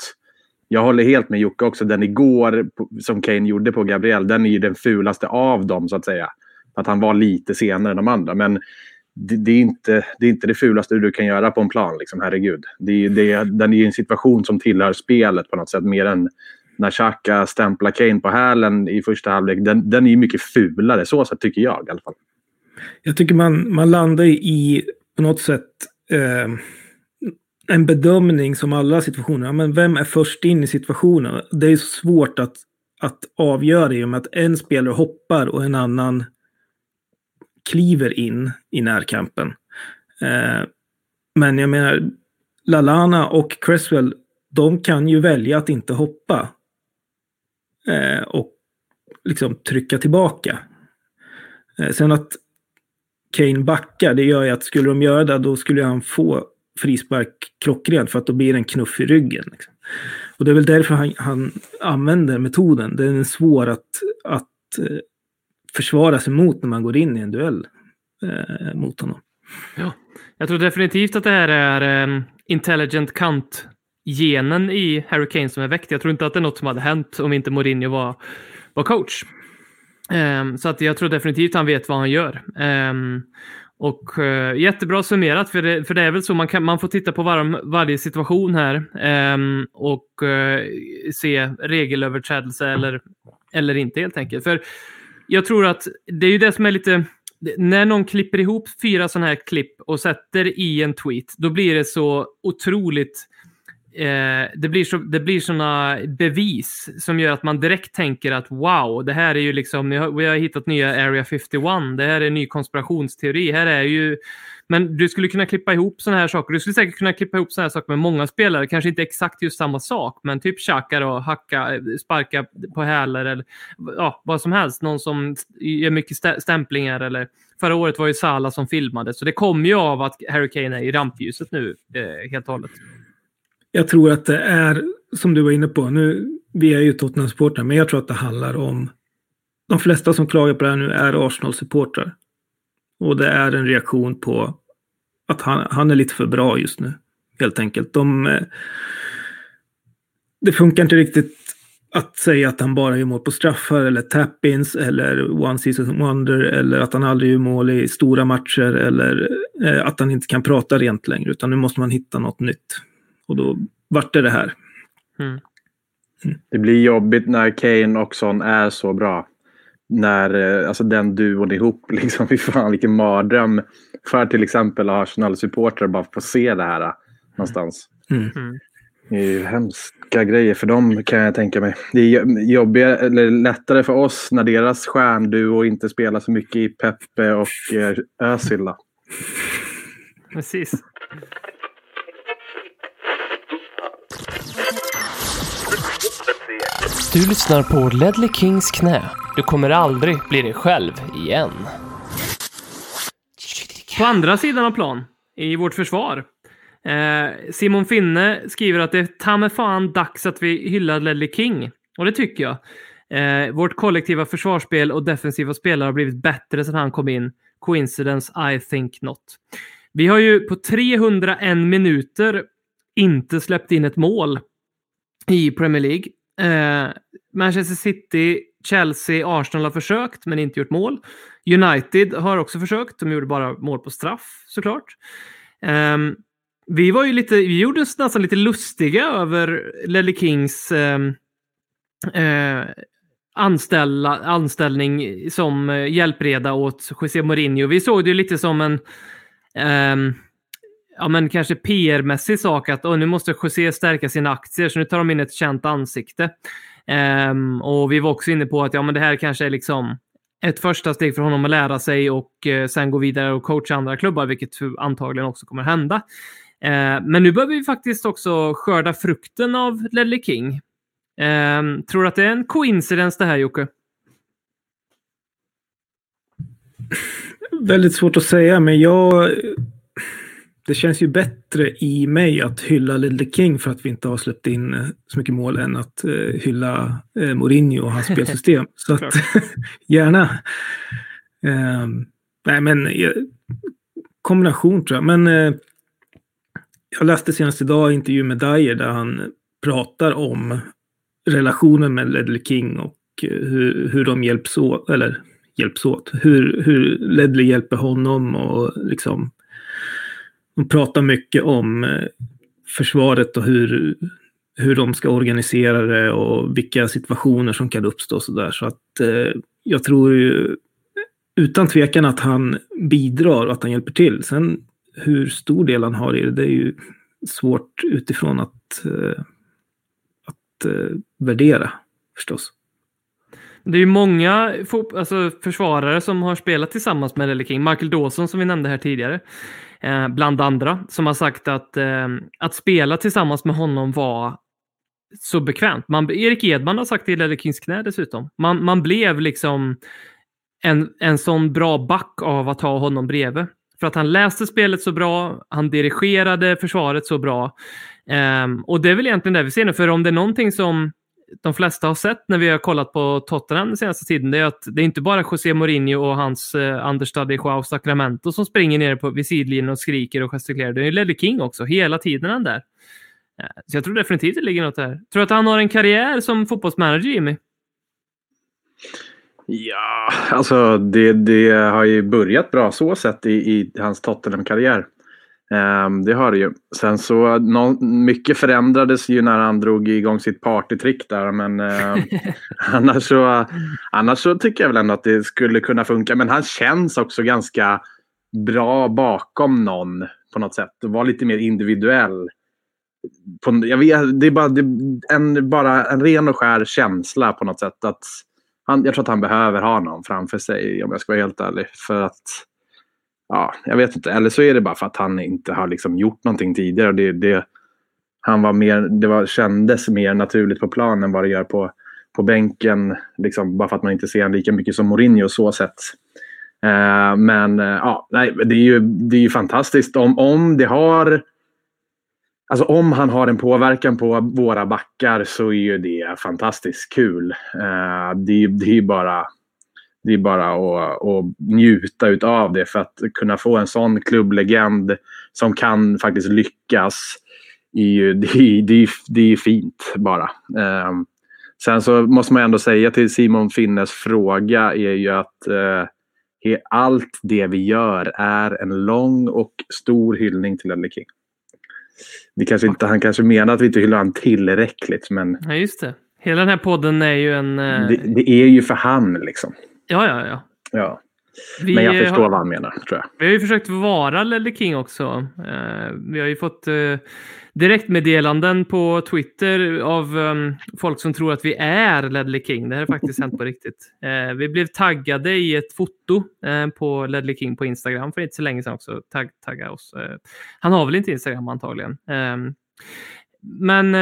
Jag håller helt med Jocke också, den igår som Kane gjorde på Gabriel, den är ju den fulaste av dem så att säga. Att han var lite senare än de andra. Men det, det, är inte, det är inte det fulaste du kan göra på en plan, liksom, herregud. Det är, det, den är ju en situation som tillhör spelet på något sätt, mer än när Xhaka stämplar Kane på hälen i första halvlek. Den, den är ju mycket fulare, så sätt tycker jag i alla fall. Jag tycker man, man landar i på något sätt eh, en bedömning som alla situationer. Ja, men vem är först in i situationen? Det är så svårt att, att avgöra i och med att en spelare hoppar och en annan kliver in i närkampen. Eh, men jag menar, Lalana och Cresswell, de kan ju välja att inte hoppa. Eh, och liksom trycka tillbaka. Eh, sen att Kane backar, det gör ju att skulle de göra det, då skulle han få frispark klockrent för att då blir det en knuff i ryggen. Liksom. Och det är väl därför han, han använder metoden. Den är svår att, att eh, försvara sig mot när man går in i en duell eh, mot honom. Jag tror definitivt att det här är um, intelligent kant-genen i Harry Kane som är väckt. Jag tror inte att det är något som hade hänt om inte Mourinho var, var coach. Um, så att jag tror definitivt han vet vad han gör. Um, och uh, jättebra summerat, för det, för det är väl så man, kan, man får titta på var, varje situation här um, och uh, se regelöverträdelse eller, eller inte helt enkelt. För jag tror att det är ju det som är lite när någon klipper ihop fyra sådana här klipp och sätter i en tweet, då blir det så otroligt Eh, det blir, så, det blir såna bevis som gör att man direkt tänker att wow, det här är ju liksom, vi har, vi har hittat nya Area 51, det här är en ny konspirationsteori, här är ju... Men du skulle kunna klippa ihop sådana här saker. Du skulle säkert kunna klippa ihop sådana här saker med många spelare, kanske inte exakt just samma sak, men typ tjacka då, hacka, eh, sparka på hälar eller ja, vad som helst. Någon som gör mycket stä- stämplingar eller förra året var ju Salah som filmade, så det kommer ju av att Harry Kane är i rampljuset nu eh, helt och hållet. Jag tror att det är, som du var inne på, nu, vi är ju Tottenham-supportrar, men jag tror att det handlar om, de flesta som klagar på det här nu är Arsenal-supportrar. Och det är en reaktion på att han, han är lite för bra just nu, helt enkelt. De, eh, det funkar inte riktigt att säga att han bara gör mål på straffar eller tap-ins eller one season wonder eller att han aldrig gör mål i stora matcher eller eh, att han inte kan prata rent längre, utan nu måste man hitta något nytt. Och då vart det det här. Det blir jobbigt när Kane och Son är så bra. När eh, alltså den duon ihop, liksom, fy fan vilken mardröm för till exempel Arsenal-supportrar bara få se det här eh, någonstans. Mm. Mm. Det är ju hemska grejer för dem kan jag tänka mig. Det är jo- jobbigare, eller lättare för oss när deras stjärnduo inte spelar så mycket i Peppe och eh, Özil. Precis. Du lyssnar på Ledley Kings knä. Du kommer aldrig bli dig själv igen. På andra sidan av plan, i vårt försvar. Eh, Simon Finne skriver att det är ta med fan dags att vi hyllar Ledley King. Och det tycker jag. Eh, vårt kollektiva försvarsspel och defensiva spelare har blivit bättre sedan han kom in. Coincidence? I think not. Vi har ju på 301 minuter inte släppt in ett mål i Premier League. Eh, Manchester City, Chelsea, Arsenal har försökt men inte gjort mål. United har också försökt. De gjorde bara mål på straff såklart. Eh, vi var ju lite, vi gjorde oss nästan lite lustiga över Lelly Kings ehm, eh, anställa, anställning som hjälpreda åt José Mourinho. Vi såg det ju lite som en ehm, ja, men kanske PR-mässig sak att oh, nu måste José stärka sina aktier, så nu tar de in ett känt ansikte. Um, och vi var också inne på att ja, men det här kanske är liksom ett första steg för honom att lära sig och uh, sen gå vidare och coacha andra klubbar, vilket antagligen också kommer hända. Uh, men nu behöver vi faktiskt också skörda frukten av Ledley King. Um, tror du att det är en coincidence det här, Jocke? Väldigt svårt att säga, men jag det känns ju bättre i mig att hylla Lille King för att vi inte har släppt in eh, så mycket mål än att uh, hylla uh, Mourinho och hans spelsystem. så att, gärna. Uh, nej, men kombination tror jag. Men jag läste senast idag intervju med Dyer där han pratar om relationen med Ledley King och hur, hur de hjälps åt, eller hjälps åt, hur, hur Ledley hjälper honom och liksom de pratar mycket om eh, försvaret och hur, hur de ska organisera det och vilka situationer som kan uppstå. Så, där. så att eh, jag tror ju utan tvekan att han bidrar och att han hjälper till. Sen hur stor del han har i det, det är ju svårt utifrån att, eh, att eh, värdera förstås. Det är ju många alltså, försvarare som har spelat tillsammans med Lelle King. Michael Dawson som vi nämnde här tidigare. Eh, bland andra, som har sagt att, eh, att spela tillsammans med honom var så bekvämt. Man, Erik Edman har sagt det i Lelle Kings knä dessutom. Man, man blev liksom en, en sån bra back av att ha honom bredvid. För att han läste spelet så bra, han dirigerade försvaret så bra. Um, och det är väl egentligen det vi ser nu, för om det är någonting som de flesta har sett när vi har kollat på Tottenham den senaste tiden, det är att det är inte bara José Mourinho och hans eh, understudy Joao Sacramento som springer ner på, vid sidlinjen och skriker och gestikulerar. Det är ju Ledley King också, hela tiden han där. Eh, så jag tror definitivt det ligger något där. Tror du att han har en karriär som fotbollsmanager, Jimmy? Ja, alltså det, det har ju börjat bra så sett i, i hans Tottenham-karriär. Um, det har det ju. Sen så, no, mycket förändrades ju när han drog igång sitt partytrick där. Men uh, annars, så, annars så tycker jag väl ändå att det skulle kunna funka. Men han känns också ganska bra bakom någon på något sätt. Och var lite mer individuell. På, jag vet, det är bara, det, en, bara en ren och skär känsla på något sätt. Att han, jag tror att han behöver ha någon framför sig om jag ska vara helt ärlig. För att ja, jag vet inte. Eller så är det bara för att han inte har liksom gjort någonting tidigare. Det, det, han var mer, det var, kändes mer naturligt på planen än vad det gör på, på bänken. Liksom, bara för att man inte ser honom lika mycket som Mourinho så sett. Uh, men uh, ja, nej, det är ju, det är ju fantastiskt om, om det har Alltså om han har en påverkan på våra backar så är ju det fantastiskt kul. Uh, det, det är ju bara det är bara att, att njuta utav det för att kunna få en sån klubblegend som kan faktiskt lyckas. Är ju, det, är, det, är, det är fint bara. Um, sen så måste man ändå säga till Simon Finnes fråga är ju att uh, allt det vi gör är en lång och stor hyllning till Ledley King. Vi kanske inte, han kanske menar att vi inte hyllar honom tillräckligt men... Ja, just det. Hela den här podden är ju en... Uh... Det, det, är ju för han liksom. Ja, ja, ja. ja. Vi Men jag förstår har, vad han menar, tror jag. Vi har ju försökt vara Lelle King också. Uh, vi har ju fått uh, direktmeddelanden på Twitter av um, folk som tror att vi är Ledley King. Det här har faktiskt hänt på riktigt. Uh, vi blev taggade i ett foto på Ledley King på Instagram för inte så länge sedan också. Tagg, tagga oss. han har väl inte Instagram antagligen. Um, men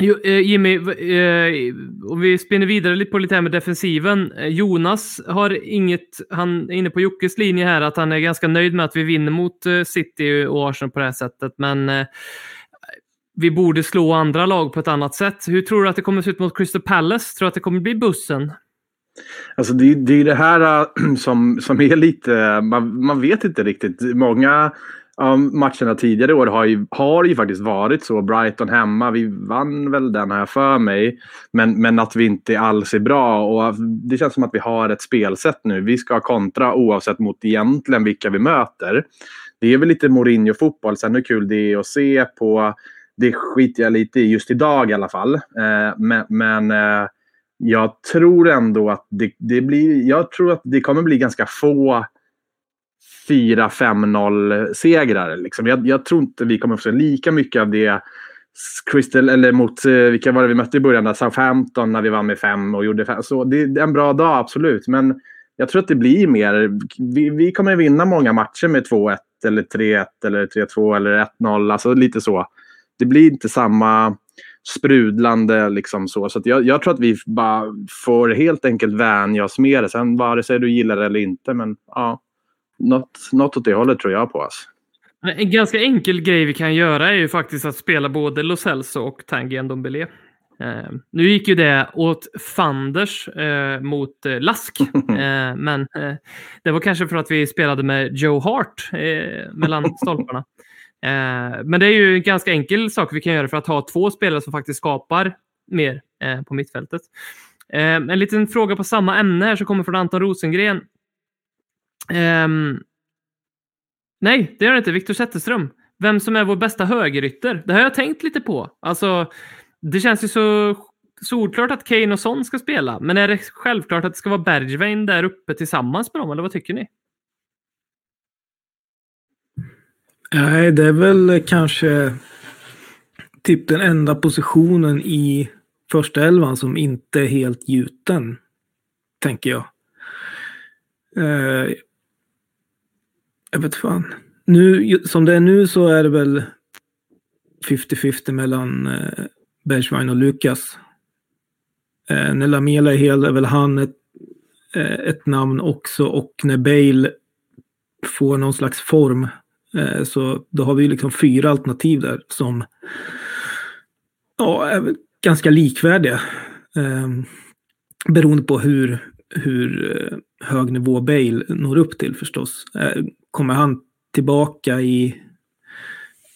Jo, Eh, Jimmy, eh, om vi spinner vidare lite på lite här med defensiven. Eh, Jonas har inget, han är inne på Jockes linje här, att han är ganska nöjd med att vi vinner mot eh, City och Arsenal på det här sättet, men eh, vi borde slå andra lag på ett annat sätt. Hur tror du att det kommer se ut mot Crystal Palace? Tror du att det kommer bli bussen? Alltså det, det är det här äh, som, som är lite, man, man vet inte riktigt. Många Ja, matcherna tidigare år har ju, har ju faktiskt varit så. Brighton hemma, vi vann väl den här för mig. Men, men att vi inte alls är bra. Och det känns som att vi har ett spelsätt nu. Vi ska kontra oavsett mot egentligen vilka vi möter. Det är väl lite Mourinho-fotboll. Sen hur kul det är att se på. Det skiter jag lite i just idag i alla fall. Eh, men, men eh, jag tror ändå att det, det blir... Jag tror att det kommer bli ganska få 4-5-0 segrar. Liksom. Jag, jag tror inte vi kommer få se lika mycket av det Crystal, eller mot, eh, vilka var det vi mötte i början? Där? Southampton när vi vann med fem och gjorde fem. Så det är en bra dag, absolut. Men jag tror att det blir mer. Vi, vi kommer vinna många matcher med 2-1 eller 3-1 eller 3-2 eller 1-0. Alltså lite så. Det blir inte samma sprudlande liksom så. Så jag, jag, tror att vi bara får helt enkelt vänja oss med det. Sen vare sig du gillar det eller inte. Men ja, något, något åt det hållet tror jag på. Alltså. En ganska enkel grej vi kan göra är ju faktiskt att spela både Lo Celso och Tanguy Ndombele. Eh, nu gick ju det åt fanders eh, mot eh, Lask, eh, men eh, det var kanske för att vi spelade med Joe Hart eh, mellan stolparna. men det är ju en ganska enkel sak vi kan göra för att ha två spelare som faktiskt skapar mer på mittfältet. en liten fråga på samma ämne här som kommer från Anton Rosengren. Ehm, nej, det gör det inte. Viktor Zetterström. Vem som är vår bästa högerytter. Det har jag tänkt lite på. Alltså, det känns ju så solklart att Kane och Son ska spela. Men är det självklart att det ska vara Bergwijn där uppe tillsammans med dem? Eller vad tycker ni? Nej, det är väl kanske typ den enda positionen i första elvan som inte är helt gjuten. Tänker jag. Eh, jag vet fan. Nu, som det är nu så är det väl 50-50 mellan eh, Bergwijn och Lukas. Eh, när Lamela är hel är väl han ett, eh, ett namn också och när Bale får någon slags form eh, så då har vi liksom fyra alternativ där som ja, är ganska likvärdiga. Eh, beroende på hur, hur eh, hög nivå Bale når upp till förstås. Eh, Kommer han tillbaka i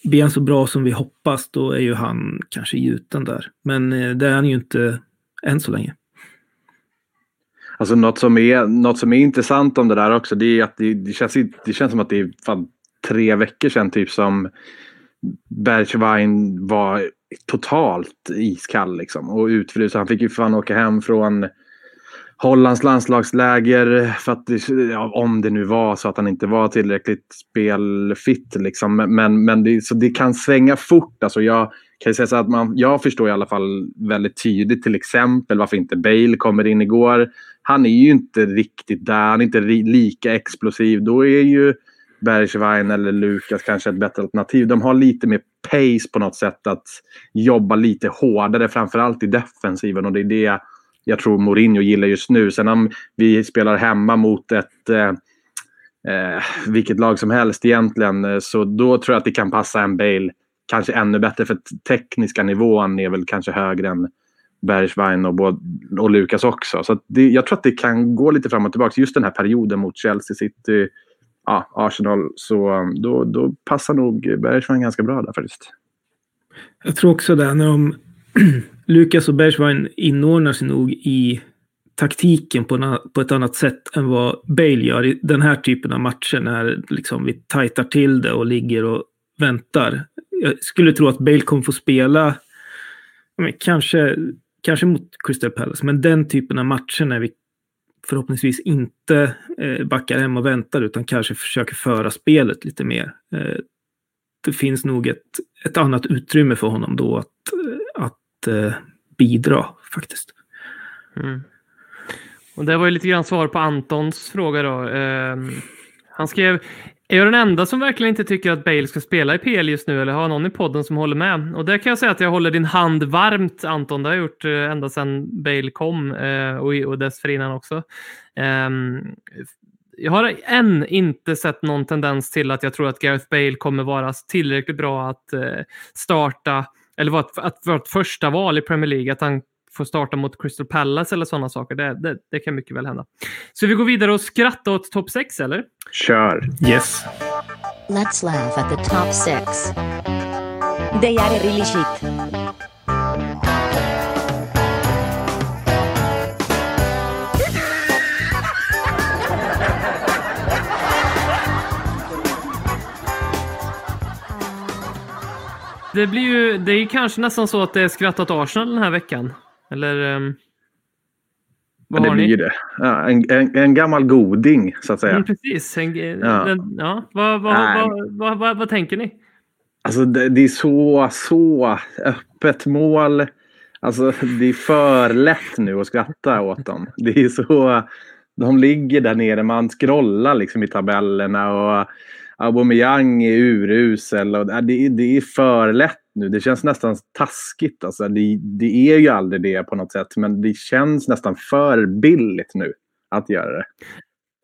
ben så bra som vi hoppas, då är ju han kanske gjuten där. Men eh, det är han ju inte än så länge. Alltså något som är, något som är intressant om det där också, det är att det, det känns, det känns som att det är fan tre veckor sedan typ som Bergwijn var totalt iskall liksom och utfryst. Han fick ju fan åka hem från Hollands landslagsläger för att ja, om det nu var så att han inte var tillräckligt spelfitt. Liksom. Men, men det, så det kan svänga fort. Alltså jag kan säga så att man, jag förstår i alla fall väldigt tydligt till exempel varför inte Bale kommer in igår. Han är ju inte riktigt där, han är inte lika explosiv. Då är ju Bergwijn eller Lukas kanske ett bättre alternativ. De har lite mer pace på något sätt att jobba lite hårdare, framförallt i defensiven. Och det är det jag tror Mourinho gillar just nu. Sen om vi spelar hemma mot ett eh, eh, vilket lag som helst egentligen eh, så då tror jag att det kan passa en Bale kanske ännu bättre för tekniska nivån är väl kanske högre än Bergwijn och, och Lukas också. Så det, jag tror att det kan gå lite fram och tillbaka. Just den här perioden mot Chelsea City, ja, Arsenal, så mm, då, då passar nog Bergwijn ganska bra där faktiskt. Jag tror också det. När de Lukas och Bergwijn inordnar sig nog i taktiken på, på ett annat sätt än vad Bale gör i den här typen av matcher när liksom vi tajtar till det och ligger och väntar. Jag skulle tro att Bale kommer få spela, men kanske, kanske mot Crystal Palace, men den typen av matcher när vi förhoppningsvis inte eh, backar hem och väntar utan kanske försöker föra spelet lite mer. Eh, det finns nog ett, ett annat utrymme för honom då att, eh, att eh, bidra faktiskt. Mm. Och det var ju lite grann svar på Antons fråga då. Eh, han skrev, är jag den enda som verkligen inte tycker att Bale ska spela i PL just nu eller har någon i podden som håller med? Och där kan jag säga att jag håller din hand varmt Anton. Det har jag gjort eh, ända sedan Bale kom eh, och, och dessförinnan också. Ehm, jag har än inte sett någon tendens till att jag tror att Gareth Bale kommer vara tillräckligt bra att eh, starta eller ett, att vara ett första val i Premier League, att han får starta mot Crystal Palace eller sådana saker. Det, det, det kan mycket väl hända. Så vi går vidare och skrattar åt topp 6 eller? Kör! Yes. Let's laugh at the top 6. They are really shit. Det blir ju, det är kanske nästan så att det är skrattat Arsenal den här veckan. Eller? Um... Vad det har blir ni? ju det. Ja, en, en, en gammal goding, så att säga. Mm, precis. En, Ja. Ja. Vad, vad, vad, vad, vad tänker ni? Alltså det, det är så, så öppet mål. Alltså det är för lätt nu att skratta åt dem. Det är så... De ligger där nere, man scrollar liksom i tabellerna och Aubameyang är urusel. Och äh, det, är- det är för lätt nu. Det känns nästan taskigt. Alltså det, det är ju aldrig det på något sätt, men det känns nästan för billigt nu att göra det.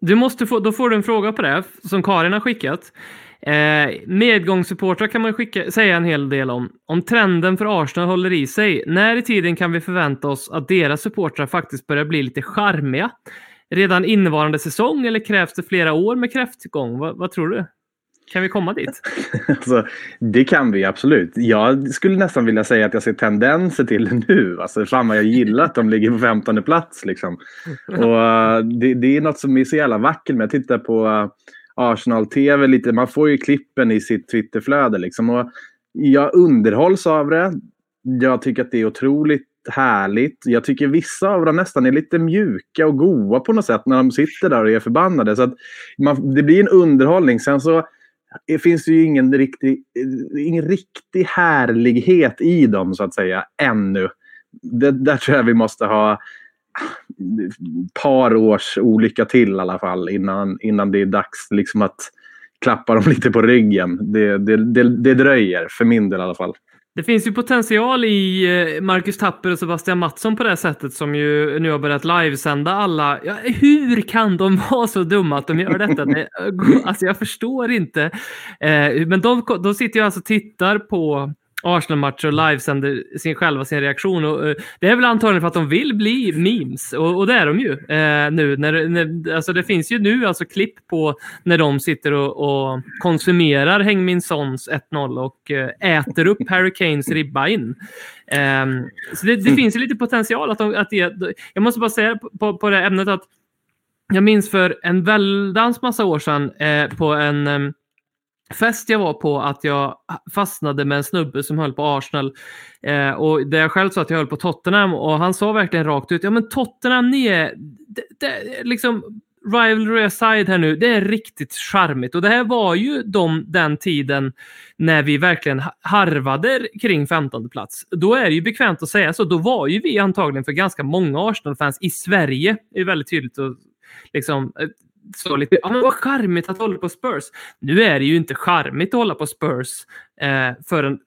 Du måste få, då får du en fråga på det som Karin har skickat. Eh, medgångssupportrar kan man skicka, säga en hel del om. Om trenden för Arsenal håller i sig, när i tiden kan vi förvänta oss att deras supportrar faktiskt börjar bli lite charmiga? Redan innevarande säsong eller krävs det flera år med kräftgång? Vad, vad tror du? Kan vi komma dit? Alltså, det kan vi absolut. Jag skulle nästan vilja säga att jag ser tendenser till det nu. Alltså, fan vad jag gillar att de ligger på 15 plats. Liksom. Och, eh, det, det är något som är så jävla vackert med. Jag tittar på eh, Arsenal-TV lite. Man får ju klippen i sitt Twitterflöde. Liksom. Och jag underhålls av det. Jag tycker att det är otroligt härligt. Jag tycker vissa av dem nästan är lite mjuka och goa på något sätt när de sitter där och är förbannade. Så att man, det blir en underhållning. Sen så det finns ju ingen riktig, ingen riktig härlighet i dem så att säga ännu. Det, där tror jag vi måste ha par års olycka till i alla fall innan, innan det är dags liksom att klappa dem lite på ryggen. Det, det, det, det dröjer, för min del i alla fall. Det finns ju potential i eh, Marcus Tapper och Sebastian Mattsson på det sättet som ju nu har börjat livesända alla. Ja, hur kan de vara så dumma att de gör detta? Alltså jag förstår inte. Eh, men de, de sitter ju alltså och tittar på Arsenal-matcher och livesänder sin, själva sin reaktion. Och, eh, det är väl antagligen för att de vill bli memes och, och det är de ju eh, nu. När, när, alltså det finns ju nu alltså klipp på när de sitter och, och konsumerar Häng min sons 1-0 och eh, äter upp Harry Kanes ribba in. Ehm, så det, det finns ju lite potential att, de, att det, jag måste bara säga på, på, det ämnet att jag minns för en väldans massa år sedan på en em, fest jag var på att jag fastnade med en snubbe som höll på Arsenal. Eh, och där jag själv sa att jag höll på Tottenham och han sa verkligen rakt ut, ja men Tottenham, ni är, det, det, liksom rivalry aside här nu, det är riktigt charmigt. Och det här var ju de, den tiden när vi verkligen harvade kring 15 plats. Då är det ju bekvämt att säga så. Då var ju vi antagligen för ganska många Arsenal-fans i Sverige, det är väldigt tydligt att liksom eh, så lite, ja men vad charmigt att hålla på Spurs. Nu är det ju inte charmigt att hålla på Spurs eh, för, en,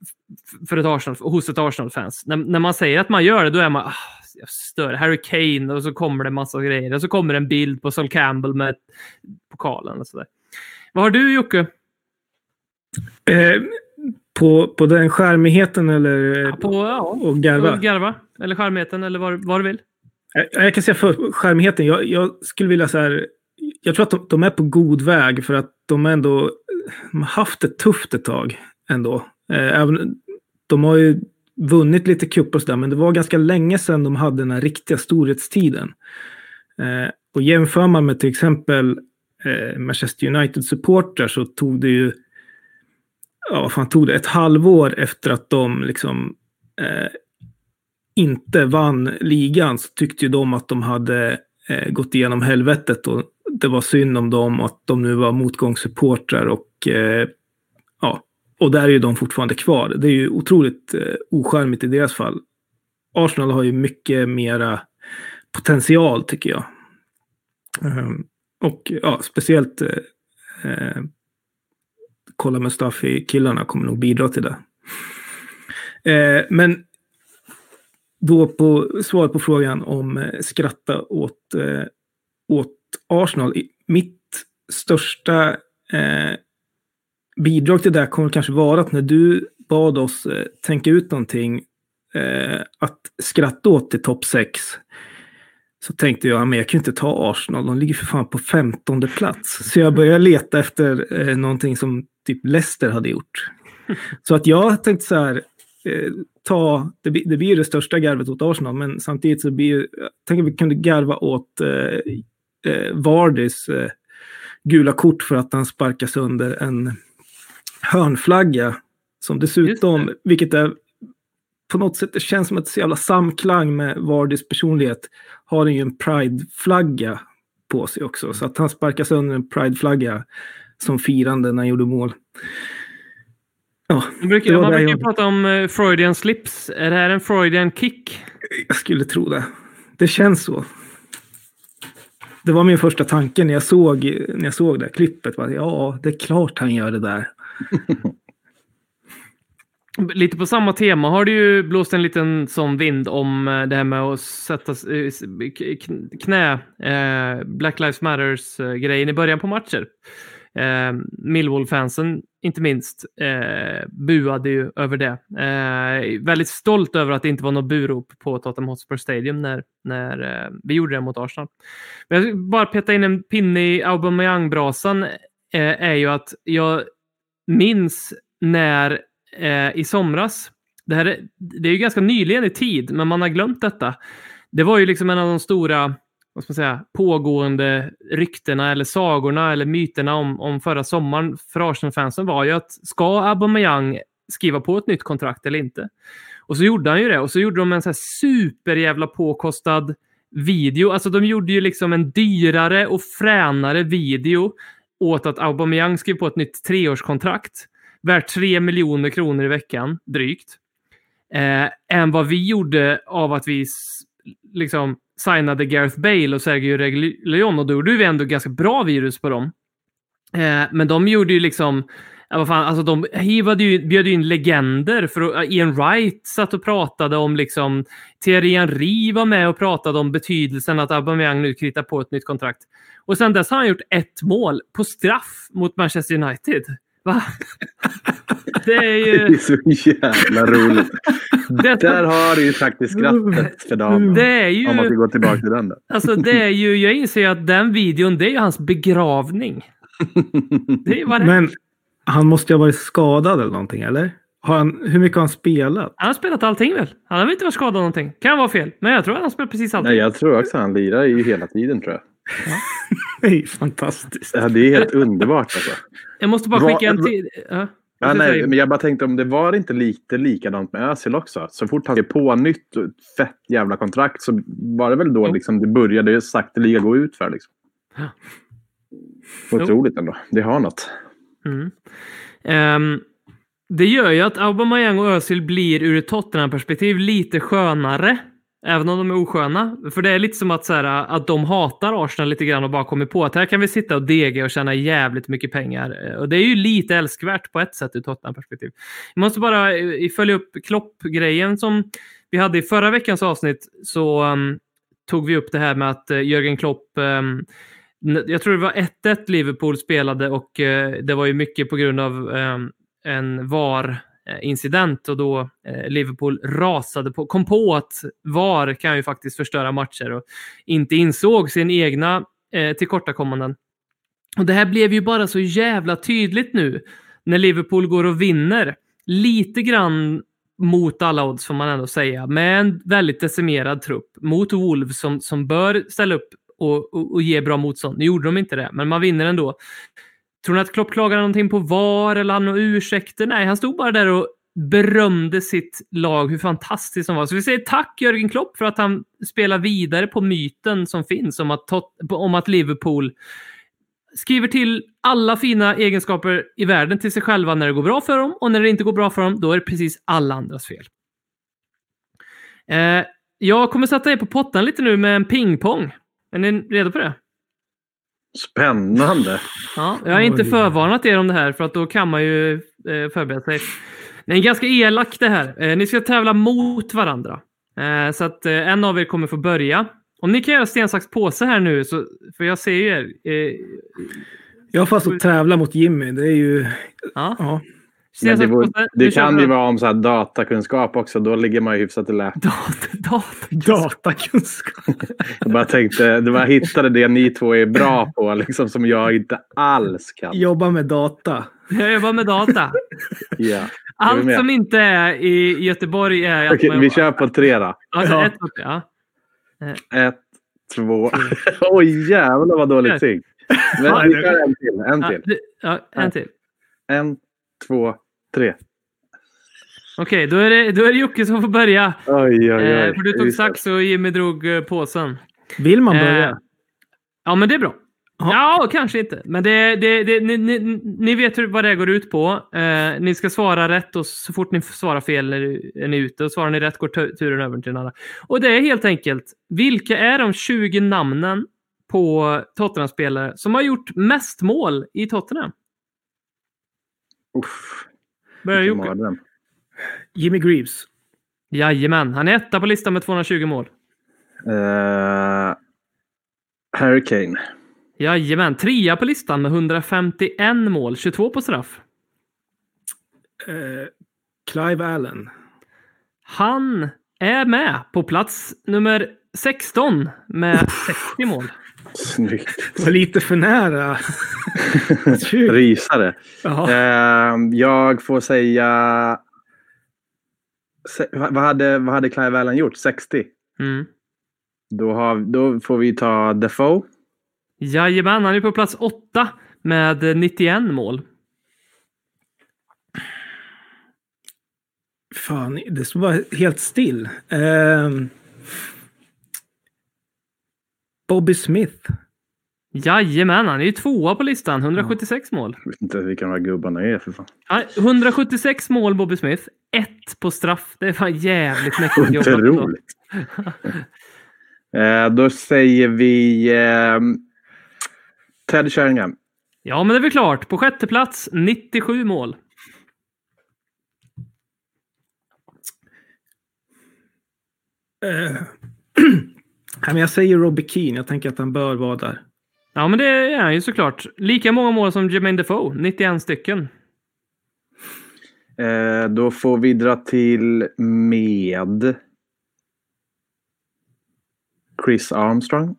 för ett Arsenal, hos ett Arsenal-fans. När, när man säger att man gör det, då är man ah, jag stör. Harry Kane och så kommer det massa grejer. Och så kommer en bild på Sol Campbell med pokalen och sådär. Vad har du Jocke? Eh, på, på den skärmigheten eller Ja, på, ja, och garva? garva. Eller charmigheten eller vad, vad du vill. Jag, jag kan säga för skärmigheten. Jag, jag skulle vilja så här. Jag tror att de, de är på god väg för att de ändå de har haft det tufft ett tag ändå. Eh, även, de har ju vunnit lite cuper och sådär, men det var ganska länge sedan de hade den här riktiga storhetstiden. Eh, och jämför man med till exempel eh, Manchester United-supportrar så tog det ju ja, vad fan tog det? Ett halvår efter att de liksom eh, inte vann ligan så tyckte ju de att de hade eh, gått igenom helvetet och det var synd om dem och att de nu var motgångssupportrar och eh, ja, och där är ju de fortfarande kvar. Det är ju otroligt eh, ocharmigt i deras fall. Arsenal har ju mycket mera potential tycker jag. Ehm, och ja, speciellt eh, eh kolla Mustafi-killarna kommer nog bidra till det. Eh, men då på svaret på frågan om eh, skratta åt, eh, åt Arsenal. Mitt största eh, bidrag till det kommer kanske vara att när du bad oss eh, tänka ut någonting att skratta åt till topp 6 så tänkte jag, men jag kan ju inte ta Arsenal, de ligger för fan på 15 plats. Så jag började leta efter eh, någonting som typ Leicester hade gjort. Så att jag tänkte så här, eh, ta, det, blir- det blir ju det största garvet åt Arsenal, men samtidigt så blir ju, tänker att vi kunde garva åt eh, eh, Vardys eh, gula kort för att han sparkar sönder en hörnflagga. Som dessutom, vilket är på något sätt, det känns som att det är så jävla samklang med Vardys personlighet. Har han ju en Pride-flagga på sig också. Så att han sparkar sönder en Pride-flagga som firande när han gjorde mål. Ja, Man brukar, man brukar jag- ju prata om eh, Freudian slips. Är det här en Freudian kick? jag skulle tro det. Det känns så. Det var min första tanke när jag såg, när jag såg det här klippet. Var, ja, det är klart han gör det där. Lite på samma tema har det ju blåst en liten sån vind om eh, det här med att sätta eh, knä, Black Lives Matters-grejen i början på matcher. Eh, Millwall-fansen, inte minst, eh, buade ju över det. Eh, väldigt stolt över att det inte var något burop på Tottenham Hotspur Stadium när, när eh, vi gjorde det mot Arsenal. Men jag vill bara peta in en pinne i Aubameyang-brasan eh, är ju att jag minns när eh, i somras, det, här är, det är ju ganska nyligen i tid, men man har glömt detta. Det var ju liksom en av de stora vad ska man säga, pågående ryktena eller sagorna eller myterna om, om förra sommaren för Arsenal-fansen var ju att ska Aubameyang skriva på ett nytt kontrakt eller inte? Och så gjorde han ju det och så gjorde de en så här superjävla påkostad video. Alltså de gjorde ju liksom en dyrare och fränare video åt att Aubameyang skrev på ett nytt treårskontrakt värt 3 miljoner kronor i veckan, drygt, eh, än vad vi gjorde av att vi liksom signade Gareth Bale och Sergio Reguilón och då gjorde vi ändå ganska bra virus på dem. Eh, men de gjorde ju liksom, ja, vad fan, alltså de hivade ju, bjöd ju in legender. För eh, Ian Wright satt och pratade om liksom, Thierry Henry var med och pratade om betydelsen att Aubameyang nu kritar på ett nytt kontrakt. Och sen dess har han gjort ett mål på straff mot Manchester United. Va? Det är Det ju... är så jävla roligt. Det, Där har du ju faktiskt skrattet för dagen. det är ju... Om man ska gå tillbaka till den då. Alltså det är ju, jag inser ju att den videon, det är ju hans begravning. Det är vad det Men han måste ju ha varit skadad eller någonting, eller? Har han, hur mycket har han spelat? Han har spelat allting väl? Han har väl inte varit skadad någonting? Kan vara fel, men jag tror att han har spelat precis allting. Nej, jag tror också han lirar ju hela tiden tror jag. Det är ju fantastiskt. Ja, Det är helt underbart alltså. Jag måste bara skicka en till. Ja. Ja, nej, men jag bara tänkte om det var inte lite likadant med Özil också. Så fort han skrev på nytt fett jävla kontrakt så var det väl då Jo. liksom, det började sakteliga gå ut för. Liksom. Ja. Otroligt ändå. Det har något. Mm. Ehm, det gör ju att Aubameyang och Özil blir ur ett Tottenham-perspektiv lite skönare. Även om de är osköna. För det är lite som att, så här, att de hatar Arsenal lite grann och bara kommer på att här kan vi sitta och dega och tjäna jävligt mycket pengar. Eh, och det är ju lite älskvärt på ett sätt ur Tottenham-perspektiv. Jag måste bara eh, följa upp Klopp-grejen som vi hade i förra veckans avsnitt. Så um, tog vi upp det här med att eh, uh, Jörgen Klopp um, Jag tror det var 1-1 Liverpool spelade och det var ju mycket på grund av ehm, en en Eh, incident och då eh, Liverpool rasade på, kom på att VAR kan ju faktiskt förstöra matcher och inte insåg sin egna eh, tillkortakommanden. Och det här blev ju bara så jävla tydligt nu när Liverpool går och vinner. Lite grann mot alla odds får man ändå säga, med en väldigt decimerad trupp mot Wolves som, som bör ställa upp och, och, och ge bra motstånd. Nu gjorde de inte det, men man vinner ändå. Tror ni att Klopp klagade någonting på VAR eller han några ursäkter? Nej, han stod bara där och berömde sitt lag, hur fantastiskt de var. Så vi säger tack Jörgen Klopp för att han spelar vidare på myten som finns om att, Tot- om att Liverpool skriver till alla fina egenskaper i världen till sig själva när det går bra för dem och när det inte går bra för dem, då är det precis alla andras fel. Eh, jag kommer sätta er på pottan lite nu med en pingpong. Är ni redo på det? Spännande. Ja, jag har inte förvarnat er om det här för att då kan man ju eh, förbereda sig. Det är ganska elak det här. Eh, ni ska tävla mot varandra. Eh, så att eh, en av er kommer få börja. Om ni kan göra sten, sax, påse här nu, så, för jag ser ju er. Eh, Jag har fast att tävla mot Jimmy. Det är ju... ja. Ja. Men det, vore, det kan vi ju vara om så här datakunskap också. Då ligger man ju hyfsat i lä. Dat- dat- Datakunskap. Jag bara tänkte, det var, jag hittade det ni två är bra på, liksom, som jag inte alls kan. Jobba med data. Jag jobbar med data. Ja. Allt med? som inte är i Göteborg är att Okej, vi kör på tre då. Alltså, Ja. ett, ja. Ett, två. Oj, jävlar vad dåligt synk. Men vi kör en till. En till. ja, en till. En, två, tre. Okej, då, är det, då är det Jocke som får börja. Oj, oj, oj. Eh, för du tog sax och Jimmy drog eh, påsen. Vill man börja? Eh, Ja, men det är bra. Ja. Ja, kanske inte. Men det, det, det, ni, ni, ni vet hur, vad det går ut på. Eh, ni ska svara rätt och så fort ni svarar fel är, är ni ute. Och svarar ni rätt går tu- turen över till den andra. Och det är helt enkelt, vilka är de 20 namnen på Tottenham-spelare som har gjort mest mål i Tottenham? Uff, Börjar Jocke. Jimmy Greaves. Jajamän, han är etta på listan med 220 mål. Eh, Harry Kane. Jajamän, trea på listan med 151 mål, 22 på straff. Eh, Clive Allen. Han är med på plats nummer 16 med 60 mål. Snyggt. Det var lite för nära. Rysare. Eh, jag får säga... Se, vad, hade, vad hade Clive Allen gjort? 60? Mm. Då, har, då får vi ta Defoe. Jajamän, han är på plats 8 med 91 mål. Fan, det står bara helt still. Ehm. Bobby Smith. Jajamän, han är ju tvåa på listan, 176 mål. Jag vet inte vilka de här gubbarna är för fan. Ja, 176 mål Bobby Smith, ett på straff. Det är fan jävligt mäktigt jobbat. Otroligt. eh, då säger vi eh, Ted Sheringham. Ja, men det är väl klart. På sjätte plats, 97 mål. Eh. Nej, men jag säger Robbie Keane. Jag tänker att han bör vara där. Ja, men det är han ju såklart. Lika många mål som Jermaine Defoe, 91 stycken. Eh, då får vi dra till med Chris Armstrong.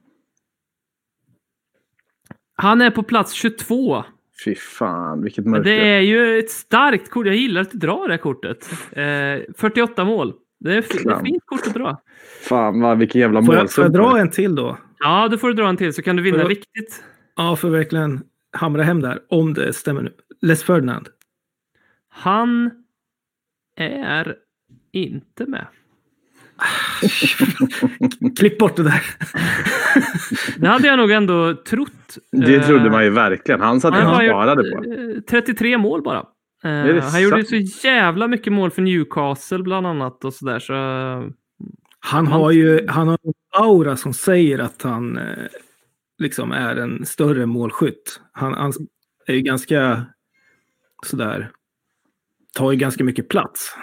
Han är på plats 22. Fy fan, vilket Men mörker. det är ju ett starkt kort. Jag gillar att du drar det här kortet. Eh, 48 mål. Det är, fi- det är ett Klam. fint kort att dra. Fan, vad, vilken jävla Får jag, får jag dra en till då? Ja, då får du dra en till så kan du vinna jag- riktigt. Ja, för verkligen hamra hem där. Om det stämmer nu. Les Ferdinand. Han är inte med. Klipp bort det där. Det hade jag nog ändå trott. Det Eh, trodde man ju verkligen. Han satt han och sparade på. eh, 33 mål bara. Eh, han gjorde sant? så jävla mycket mål för Newcastle bland annat och sådär. Så, eh, Han har ju han har en aura som säger att han eh, liksom är en större målskytt. Han, han är ju ganska sådär. Tar ju ganska mycket plats.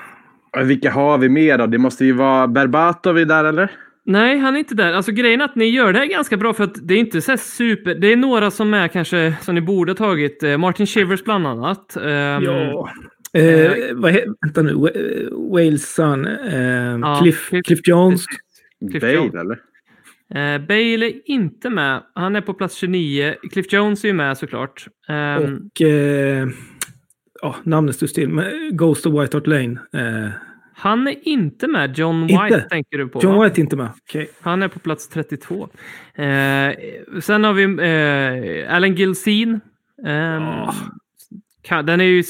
Vilka har vi mer då? Det måste ju vara Berbatov är där eller? Nej, han är inte där. Alltså grejen är att ni gör det här ganska bra för att det är inte så super... Det är några som är kanske som ni borde ha tagit. Eh, Martin Shivers bland annat. Ehm, Ja. Eh, vad he, vänta nu. Wa- eh, Wales son. Eh, Ja, Cliff, Cliff- Cliff Jones. Cliff Bale Jones. eller? Eh, Bale är inte med. Han är på plats 29. Cliff Jones är ju med såklart. Ehm, Och eh, ja, namnet står still. Men Ghost of White Hart Lane. Eh, han är inte med. John Inte? White tänker du på. John va? White är inte med. Okej. Han är på plats 32. Eh, sen har vi eh, Alan Gilseen. Ja. ka- Den är ju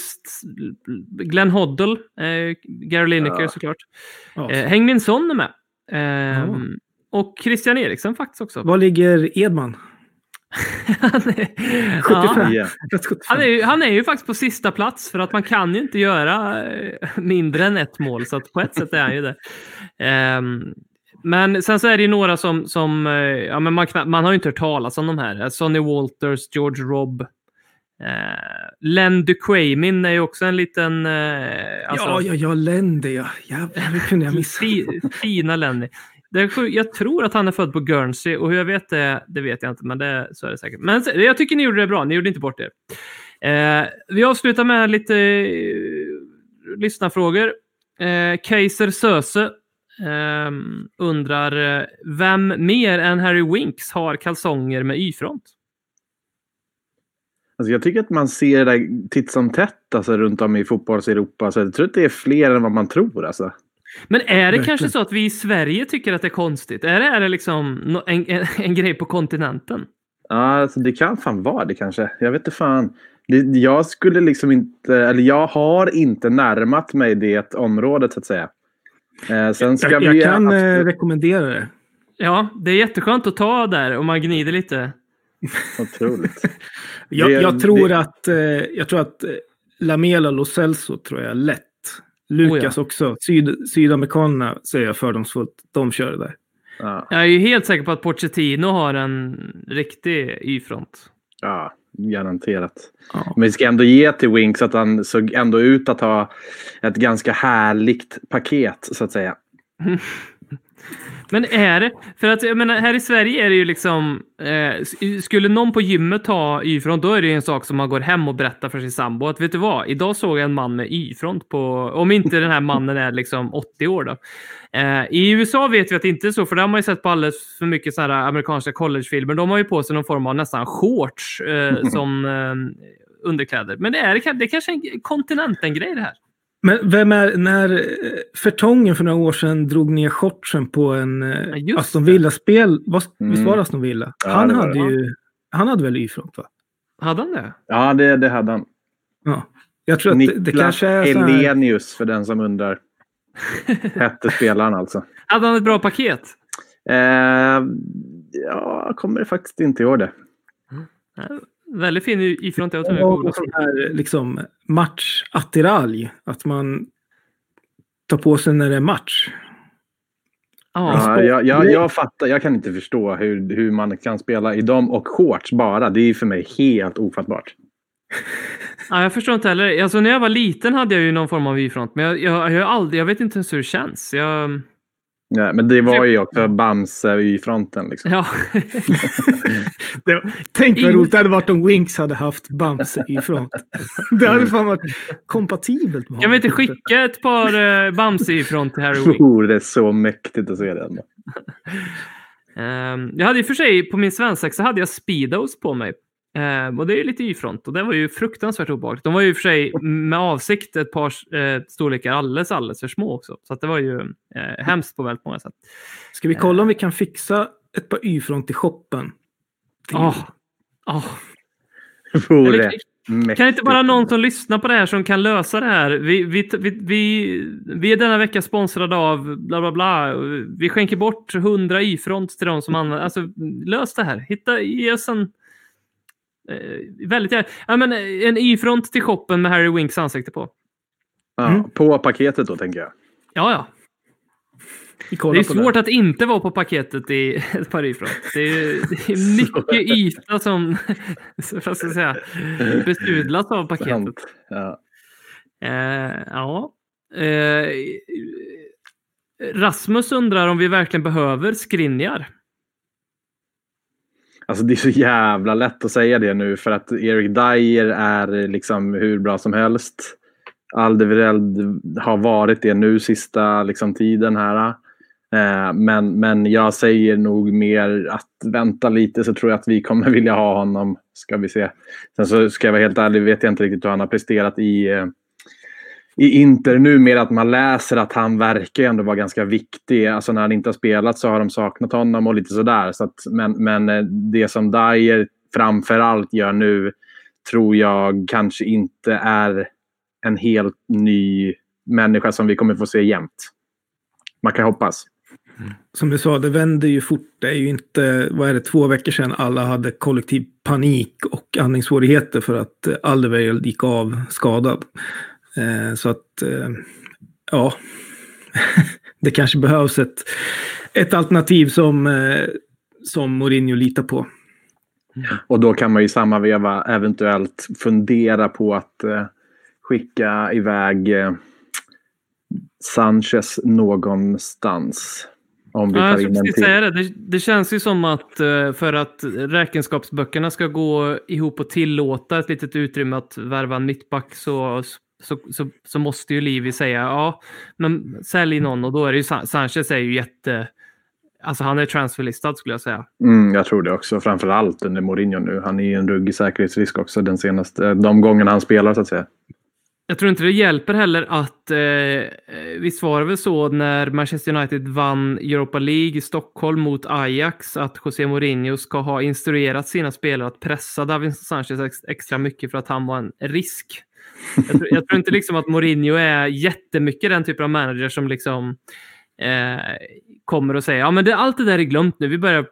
Glenn Hoddle, eh, Gary Lineker Ja. såklart. Ja. Eh, Min Son är med. Ehm, Och Christian Eriksen faktiskt också. Var ligger Edman? Han, är, 75. ja, han, är, ju- han är ju faktiskt på sista plats för att man kan ju inte göra eh, mindre än ett mål. Så att på ett sätt är han ju det. Ehm, men sen så är det ju några som, som eh, ja, men man, man har ju inte hört talas om de här. Sonny Walters, George Robb. Eh, Len Duquamin är ju också en liten... Eh, alltså, ja, ja, ja, Lende ja. Jävlar, hur kunde jag missa? fi, fina Lenny. Det är, jag tror att han är född på Guernsey och hur jag vet det, det vet jag inte, men det, så är det säkert. Men jag tycker ni gjorde det bra, ni gjorde inte bort er. Eh, vi avslutar med lite eh, lyssnarfrågor. Eh, Kaiser Söse eh, undrar, eh, vem mer än Harry Winks har kalsonger med Y-front? Alltså jag tycker att man ser det där titt som tätt alltså, runt om i fotbolls-Europa. Så jag tror att det är fler än vad man tror. Alltså. Men är det kanske så att vi i Sverige tycker att det är konstigt? Är det, är det liksom en, en, en grej på kontinenten? Ja, alltså, det kan fan vara det kanske. Jag vet inte fan. Det, jag skulle liksom inte, eller jag har inte närmat mig det området så att säga. Eh, sen ska Jag, vi jag kan eh, absolut- rekommendera det. Ja, det är jätteskönt att ta där och man gnider lite. Otroligt. Jag, Det- jag tror det- att, eh, jag tror att eh, Lamela Lo Celso tror jag lätt. Lukas också. Syd, sydamerikanerna säger jag fördomsfullt. De kör det där. Ja, Jag är ju helt säker på att Pochettino har en riktig Y-front. ja, garanterat. Ja. Men vi ska ändå ge till Winks att han såg ändå ut att ha ett ganska härligt paket så att säga. Men är det? För att jag menar, här i Sverige är det ju liksom... Eh, skulle någon på gymmet ha Y-front, då är det ju en sak som man går hem och berättar för sin sambo. Att vet du vad? Idag såg jag en man med Y-front på... Om inte den här mannen är liksom 80 år då. Eh, I USA vet vi att det inte är så, för där har man ju sett på alldeles för mycket sådana här amerikanska collegefilmer. De har ju på sig någon form av nästan shorts eh, som eh, underkläder. Men det är, det är kanske en kontinenten-grej det här. Men vem är, när Fertongen för några år sedan drog ner shortsen på en Ja, eh, just Aston det. Villa-spel. Vad- Mm. Visst var det Aston Villa? Ja, han, det hade det. ju, han hade väl Y-front va? Hade han det? Ja, det, det hade han. Ja. Jag tror att det, det Niklas kanske är så här, för den som undrar. Hette spelaren alltså. Hade han ett bra paket? Eh, ja, jag kommer faktiskt inte ihåg det. Väldigt fin tror det jag var en sån här liksom, matchattiralj. Att man tar på sig när det är match. Ja. Ja, jag, jag, jag fattar, jag kan inte förstå hur, hur man kan spela i dem och shorts bara. Det är för mig helt ofattbart. Ja, jag förstår inte heller. Alltså, när jag var liten hade jag ju någon form av Y-front, men jag, jag, jag, har aldrig, jag vet inte ens hur det känns. Jag, Ja, men det var ju också Bamse i fronten. Liksom. ja. Det, var- tänk vad roligt det hade varit om Winks hade haft Bamse i front. Det hade fan varit kompatibelt med Kan vi inte skicka ett par uh, Bamse ifrån till Harry Wing? Oh, det är så mäktigt att se det. ändå. Ehm, jag hade i och för sig, på min svensexa hade jag Speedos på mig. Ehm, och det är ju lite Y-front och det var ju fruktansvärt obehagligt. De var ju i och för sig med avsikt ett par eh, storlekar alldeles, alldeles för små också. Så att det var ju eh, hemskt på väldigt många sätt. Ska vi kolla om vi kan fixa ett par Y-front i shoppen? Till- Åh, åh. Vore. Kan inte bara någon som lyssnar på det här som kan lösa det här? Vi, vi, vi, vi, vi är denna vecka sponsrade av bla bla bla. Vi skänker bort 100 Y-front till de som använder. Alltså lös det här. Hitta, ge oss en... Eh, väldigt. Ja, men eh, en Y-front till shoppen med Harry Winks ansikte på. Ja, Mm. På paketet då, tänker jag. Ja, ja. Det är svårt att inte vara på paketet i ett par Y-front. Det är, det är mycket yta som vad ska jag säga, besudlas av paketet. Ja. Eh, ja. Eh, Rasmus undrar om vi verkligen behöver skrinjar. Alltså det är så jävla lätt att säga det nu för att Erik Dyer är liksom hur bra som helst. Aldevereld har varit det nu sista liksom, tiden här. Eh, men, men jag säger nog mer att vänta lite så tror jag att vi kommer vilja ha honom. Ska vi se. Sen så ska jag vara helt ärlig vet jag inte riktigt hur han har presterat i, eh, i Inter nu. Mer att man läser att han verkar ändå vara ganska viktig. Alltså när han inte har spelat så har de saknat honom och lite sådär. Så att, men, men eh, det som Dyer framförallt gör nu tror jag kanske inte är en helt ny människa som vi kommer få se jämt. Man kan hoppas. Mm. Som du sa, det vänder ju fort. Det är ju inte, vad är det, två veckor sedan alla hade kollektiv panik och andningssvårigheter för att Alderweireld gick av skadad. Eh, så att, eh, ja, det kanske behövs ett, ett alternativ som, eh, som Mourinho litar på. Och då kan man i samma veva eventuellt fundera på att skicka iväg Sanchez någonstans. Om vi Ja, tar jag in säga det. det. Det känns ju som att för att räkenskapsböckerna ska gå ihop och tillåta ett litet utrymme att värva en mittback så, så, så, så måste ju Livi säga ja, men sälj någon och då är det ju San- Sanchez är ju jätte... Alltså han är transferlistad skulle jag säga. Mm, jag tror det också. Framför allt under Mourinho nu. Han är ju en ruggig säkerhetsrisk också den senaste, de gångerna han spelar så att säga. Jag tror inte det hjälper heller att, eh, visst var det väl så när Manchester United vann Europa League i Stockholm mot Ajax att José Mourinho ska ha instruerat sina spelare att pressa Davinson Sanchez ex, extra mycket för att han var en risk. Jag tror, jag tror inte liksom att Mourinho är jättemycket den typen av manager som liksom eh, kommer och säger ja men det, allt det där är glömt nu, vi börjar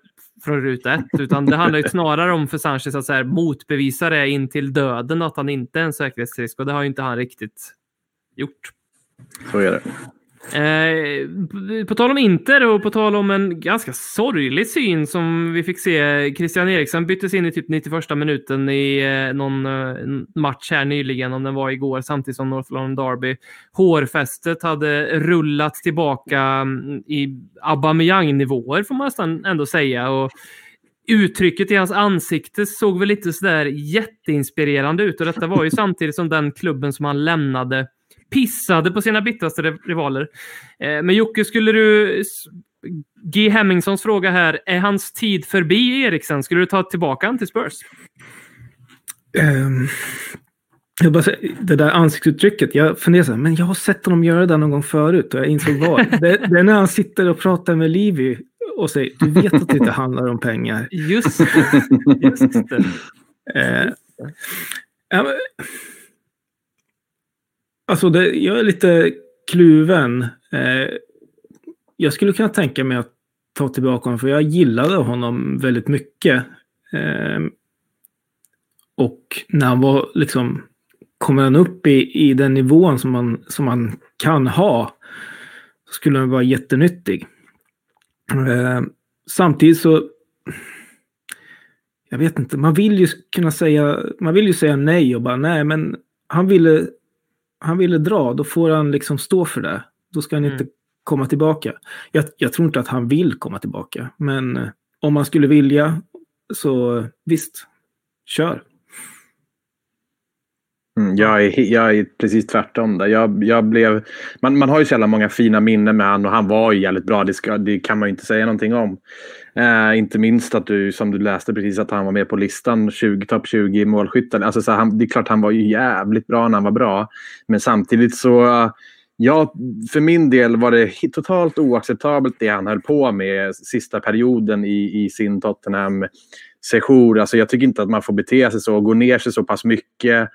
från ruta ett, utan det handlar ju snarare om för Sanchez att så här, motbevisa det in till döden att han inte är en säkerhetsrisk och det har ju inte han riktigt gjort. Så är det. Eh, på tal om Inter och på tal om en ganska sorglig syn som vi fick se. Christian Eriksen byttes in i typ 91 minuten i eh, någon eh, match här nyligen, om den var igår, samtidigt som North London Derby. Hårfästet hade rullat tillbaka mm, i Aubameyang-nivåer får man nästan ändå säga. Och uttrycket i hans ansikte såg väl lite sådär jätteinspirerande ut och detta var ju samtidigt som den klubben som han lämnade pissade på sina bittraste rivaler. Eh, men Jocke, skulle du... G. Hemmingssons fråga här. Är hans tid förbi Eriksen? Skulle du ta tillbaka honom till Spurs? Um, jag bara, säga, det där ansiktsuttrycket. Jag funderar så här, men jag har sett honom göra det någon gång förut och jag insåg vad. det, det är när han sitter och pratar med Livy och säger du vet att det inte handlar om pengar. Just det. Just det. Uh, Alltså, det, jag är lite kluven. Eh, jag skulle kunna tänka mig att ta tillbaka honom, för jag gillade honom väldigt mycket. Eh, och när han var liksom, kommer han upp i, i den nivån som man, som man kan ha, så skulle han vara jättenyttig. Eh, samtidigt så, jag vet inte, man vill ju kunna säga, man vill ju säga nej och bara nej, men han ville han ville dra, då får han liksom stå för det. Då ska han mm. inte komma tillbaka. Jag, jag, tror inte att han vill komma tillbaka, men eh, om han skulle vilja så visst, kör. Mm, jag, är, jag är precis tvärtom där. Jag, jag blev, man, man har ju så jävla många fina minnen med honom och han var ju jävligt bra. Det, ska, det kan man ju inte säga någonting om. Eh, inte minst att du, som du läste precis, att han var med på listan, 20, topp 20 målskyttar. Alltså, så han, det är klart han var ju jävligt bra när han var bra. Men samtidigt så, ja, för min del var det totalt oacceptabelt det han höll på med sista perioden i, i sin Tottenham-sejour. Alltså, jag tycker inte att man får bete sig så och gå ner sig så pass mycket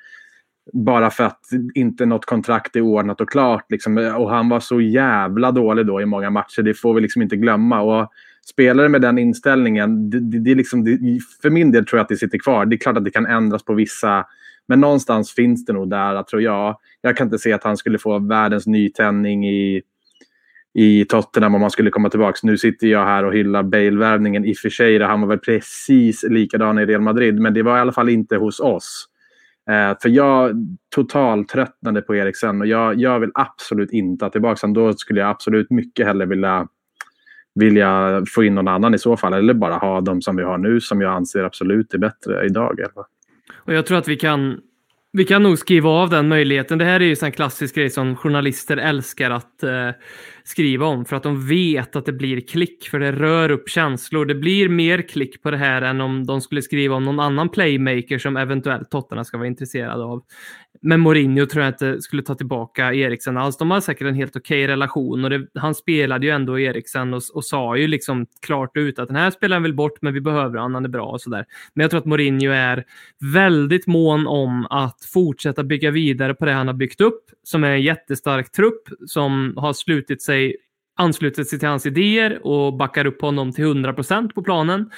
bara för att inte något kontrakt är ordnat och klart. Liksom. Och han var så jävla dålig då i många matcher. Det får vi liksom inte glömma. Och spelare med den inställningen, det, det, det liksom, det, för min del tror jag att det sitter kvar. Det är klart att det kan ändras på vissa, men någonstans finns det nog där, tror jag. Jag kan inte se att han skulle få världens nytändning i, i Tottenham om han skulle komma tillbaka. Nu sitter jag här och hyllar Bale-värvningen. I och för sig, han var väl precis likadan i Real Madrid, men det var i alla fall inte hos oss. Eh, för jag totaltröttnade på Eriksen och jag, jag vill absolut inte ha tillbaka honom. Då skulle jag absolut mycket hellre vilja vilja få in någon annan i så fall. Eller bara ha de som vi har nu som jag anser absolut är bättre idag. Och jag tror att vi kan vi kan nog skriva av den möjligheten. Det här är ju en klassisk grej som journalister älskar att eh, skriva om för att de vet att det blir klick för det rör upp känslor. Det blir mer klick på det här än om de skulle skriva om någon annan playmaker som eventuellt Tottenham ska vara intresserade av. Men Mourinho tror jag inte skulle ta tillbaka Eriksen alls. De har säkert en helt okej okay relation och det, han spelade ju ändå Eriksen och, och, sa ju liksom klart ut att den här spelaren vill bort, men vi behöver honom, han är bra och sådär. Men jag tror att Mourinho är väldigt mån om att fortsätta bygga vidare på det han har byggt upp, som är en jättestark trupp som har slutit sig, anslutit sig till hans idéer och backar upp honom till 100 procent på planen.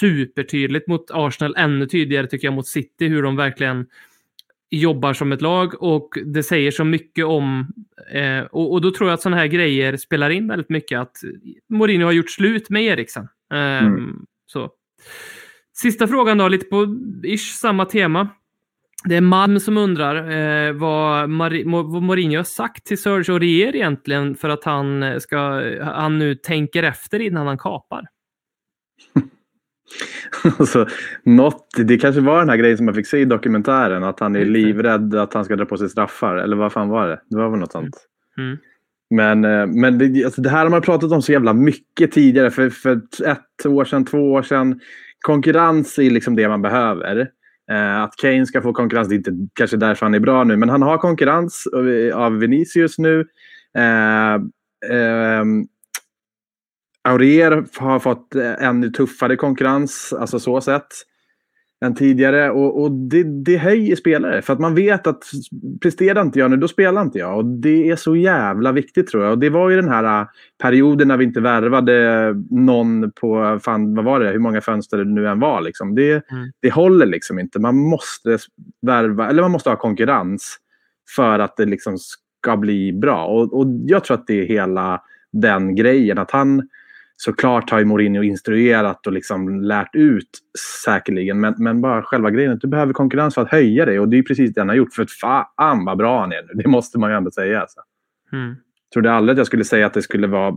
Supertydligt mot Arsenal, ännu tydligare tycker jag mot City, hur de verkligen jobbar som ett lag och det säger så mycket om... Eh, och, och, då tror jag att sådana här grejer spelar in väldigt mycket. Att Mourinho har gjort slut med Eriksen. Eh, mm. så. Sista frågan då, lite på ish samma tema. Det är Malm som undrar eh, vad, Mar vad Mourinho har sagt till Serge Aurier egentligen för att han, ska, han nu tänker efter innan han kapar. alltså, något, det kanske var den här grejen som man fick se i dokumentären, att han är livrädd att han ska dra på sig straffar. Eller vad fan var det? Det var väl något sånt. Mm. mm. Men, eh, men det, alltså det, här har man pratat om så jävla mycket tidigare. För, för ett år sedan, två år sedan. Konkurrens är liksom det man behöver. Eh, att Kane ska få konkurrens, det är inte kanske därför han är bra nu, men han har konkurrens av- av Vinicius nu. Eh, ehm, Aurier har fått eh, ännu tuffare konkurrens, alltså så sett, än tidigare. Och, och det, det höjer spelare. För att man vet att presterar inte jag nu, då spelar inte jag. Och det är så jävla viktigt tror jag. Och det var ju den här äh, perioden när vi inte värvade någon på, fan vad var det, hur många fönster det nu än var. Liksom. Det, Mm. det håller liksom inte. Man måste värva, eller man måste ha konkurrens för att det liksom ska bli bra. Och, och jag tror att det är hela den grejen. Att han såklart har ju Mourinho instruerat och liksom lärt ut säkerligen. Men, men bara själva grejen att du behöver konkurrens för att höja dig. Och det är precis det han har gjort. För att fan vad bra han är nu. Det måste man ju ändå säga. Alltså. Mm. Trodde aldrig att jag skulle säga att det skulle vara...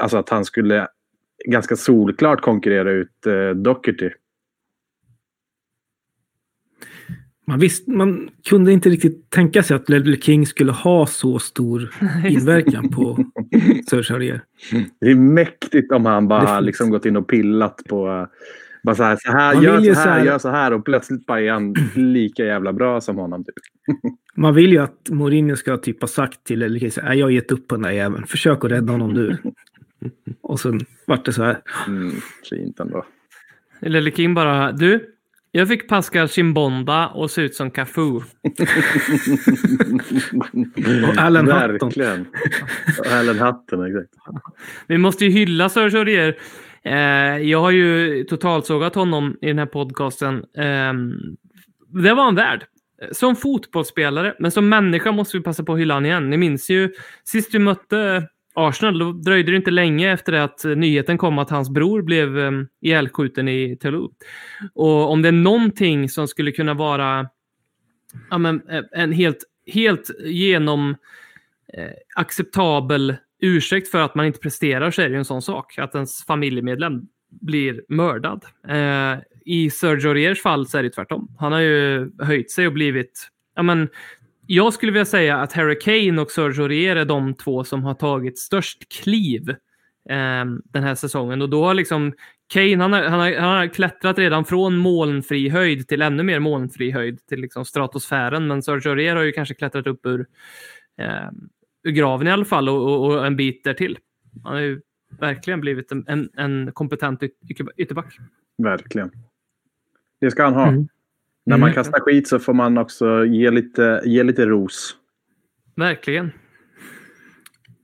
Alltså att han skulle ganska solklart konkurrera ut eh, Doherty. Man, visst, man kunde inte riktigt tänka sig att Ledley King skulle ha så stor inverkan på Serge Aurier. Det är mäktigt om han bara liksom gått in och pillat på... Bara så här, så här Man gör vill ju så så här, här- gör så här och plötsligt bara är han lika jävla bra som honom. Typ. Man vill ju att Mourinho ska typ ha sagt till så här, "Nej, jag har gett upp på den där jäveln. Försök att rädda honom du. Och sen vart det så här. Mm, fint ändå. Lelle King bara, du, jag fick Pascal Chimbonda och se ut som Cafu. Och Alan Hutton. Verkligen. Och Alan Hutton, exakt. Vi måste ju hylla Serge Aurier. Eh, jag har ju totalsågat honom i den här podcasten. Ehm, det var han värd. Som fotbollsspelare, men som människa måste vi passa på att hylla honom igen. Ni minns ju sist vi mötte Arsenal, då dröjde det inte länge efter det att nyheten kom att hans bror blev ehm, ihjälskjuten i Toulouse. Och om det är någonting som skulle kunna vara ja, men, eh, en helt, helt genom eh, acceptabel ursäkt för att man inte presterar så är det ju en sån sak. Att ens familjemedlem blir mördad. Eh, I Sergio Auriers fall så är det tvärtom. Han har ju höjt sig och blivit... Ja, men, jag skulle vilja säga att Harry Kane och Sergio Aurier är de två som har tagit störst kliv eh, den här säsongen. Och då har liksom Kane, han har, han, har, han har klättrat redan från molnfri höjd till ännu mer molnfri höjd, till liksom stratosfären. Men Sergio Aurier har ju kanske klättrat upp ur, eh, ur graven i alla fall och, och, och en bit därtill. Han har ju verkligen blivit en, en, en kompetent yt- yt- ytterback. Verkligen. Det ska han ha. Mm. När man Mm. kastar skit så får man också ge lite, ge lite ros. Verkligen.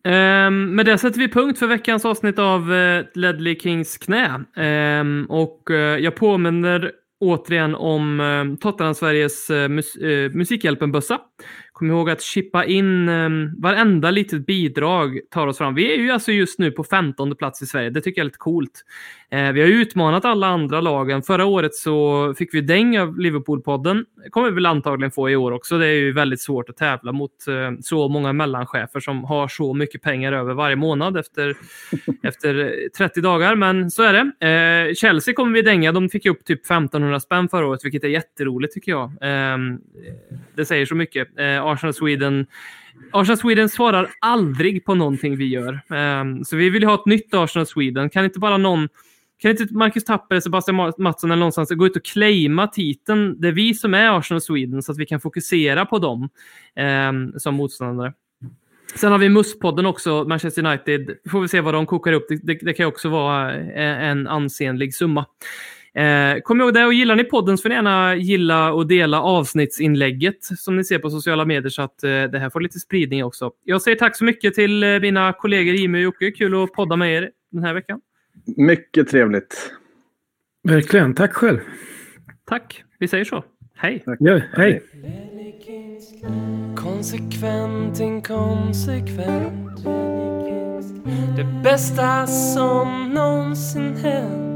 Um, med det sätter vi punkt för veckans avsnitt av uh, Ledley Kings knä. Ehm, och eh, jag påminner återigen om uh, Tottenham-Sveriges uh, mus uh, Musikhjälpen-bössa. Kom ihåg att chippa in um, varenda litet bidrag tar oss fram. Vi är ju alltså just nu på 15 plats i Sverige. Det tycker jag är lite coolt. Eh, vi har utmanat alla andra lagen. Förra året så fick vi däng av Liverpool-podden. Kommer vi väl antagligen få i år också. Det är ju väldigt svårt att tävla mot eh, så många mellanchefer som har så mycket pengar över varje månad efter, efter 30 dagar. Men så är det. Eh, Chelsea kommer vi dänga. De fick upp typ 1500 spänn förra året, vilket är jätteroligt tycker jag. Eh, det säger så mycket. Arsenal Sweden Arsenal Sweden svarar aldrig på någonting vi gör. Ehm, så vi vill ha ett nytt Arsenal Sweden. Kan inte bara någon kan inte Marcus Tapper, Sebastian Mattsson eller någonstans gå ut och claima titeln? Det är vi som är Arsenal Sweden så att vi kan fokusera på dem ehm, som motståndare. Sen har vi MUS-podden också, Manchester United. Får vi se vad de kokar upp. Det, det, det kan också vara eh, en ansenlig summa. Eh, kom ihåg det och gillar ni podden så får ni gärna gilla och dela avsnittsinlägget som ni ser på sociala medier så att eh, det här får lite spridning också. Jag säger tack så mycket till eh, mina kollegor Jimmy och Jocke. Kul att podda med er den här veckan. Mycket trevligt. Verkligen. Tack själv. Tack. Vi säger så. Hej. Ja, hej. Konsekvent, inkonsekvent Det bästa som någonsin hänt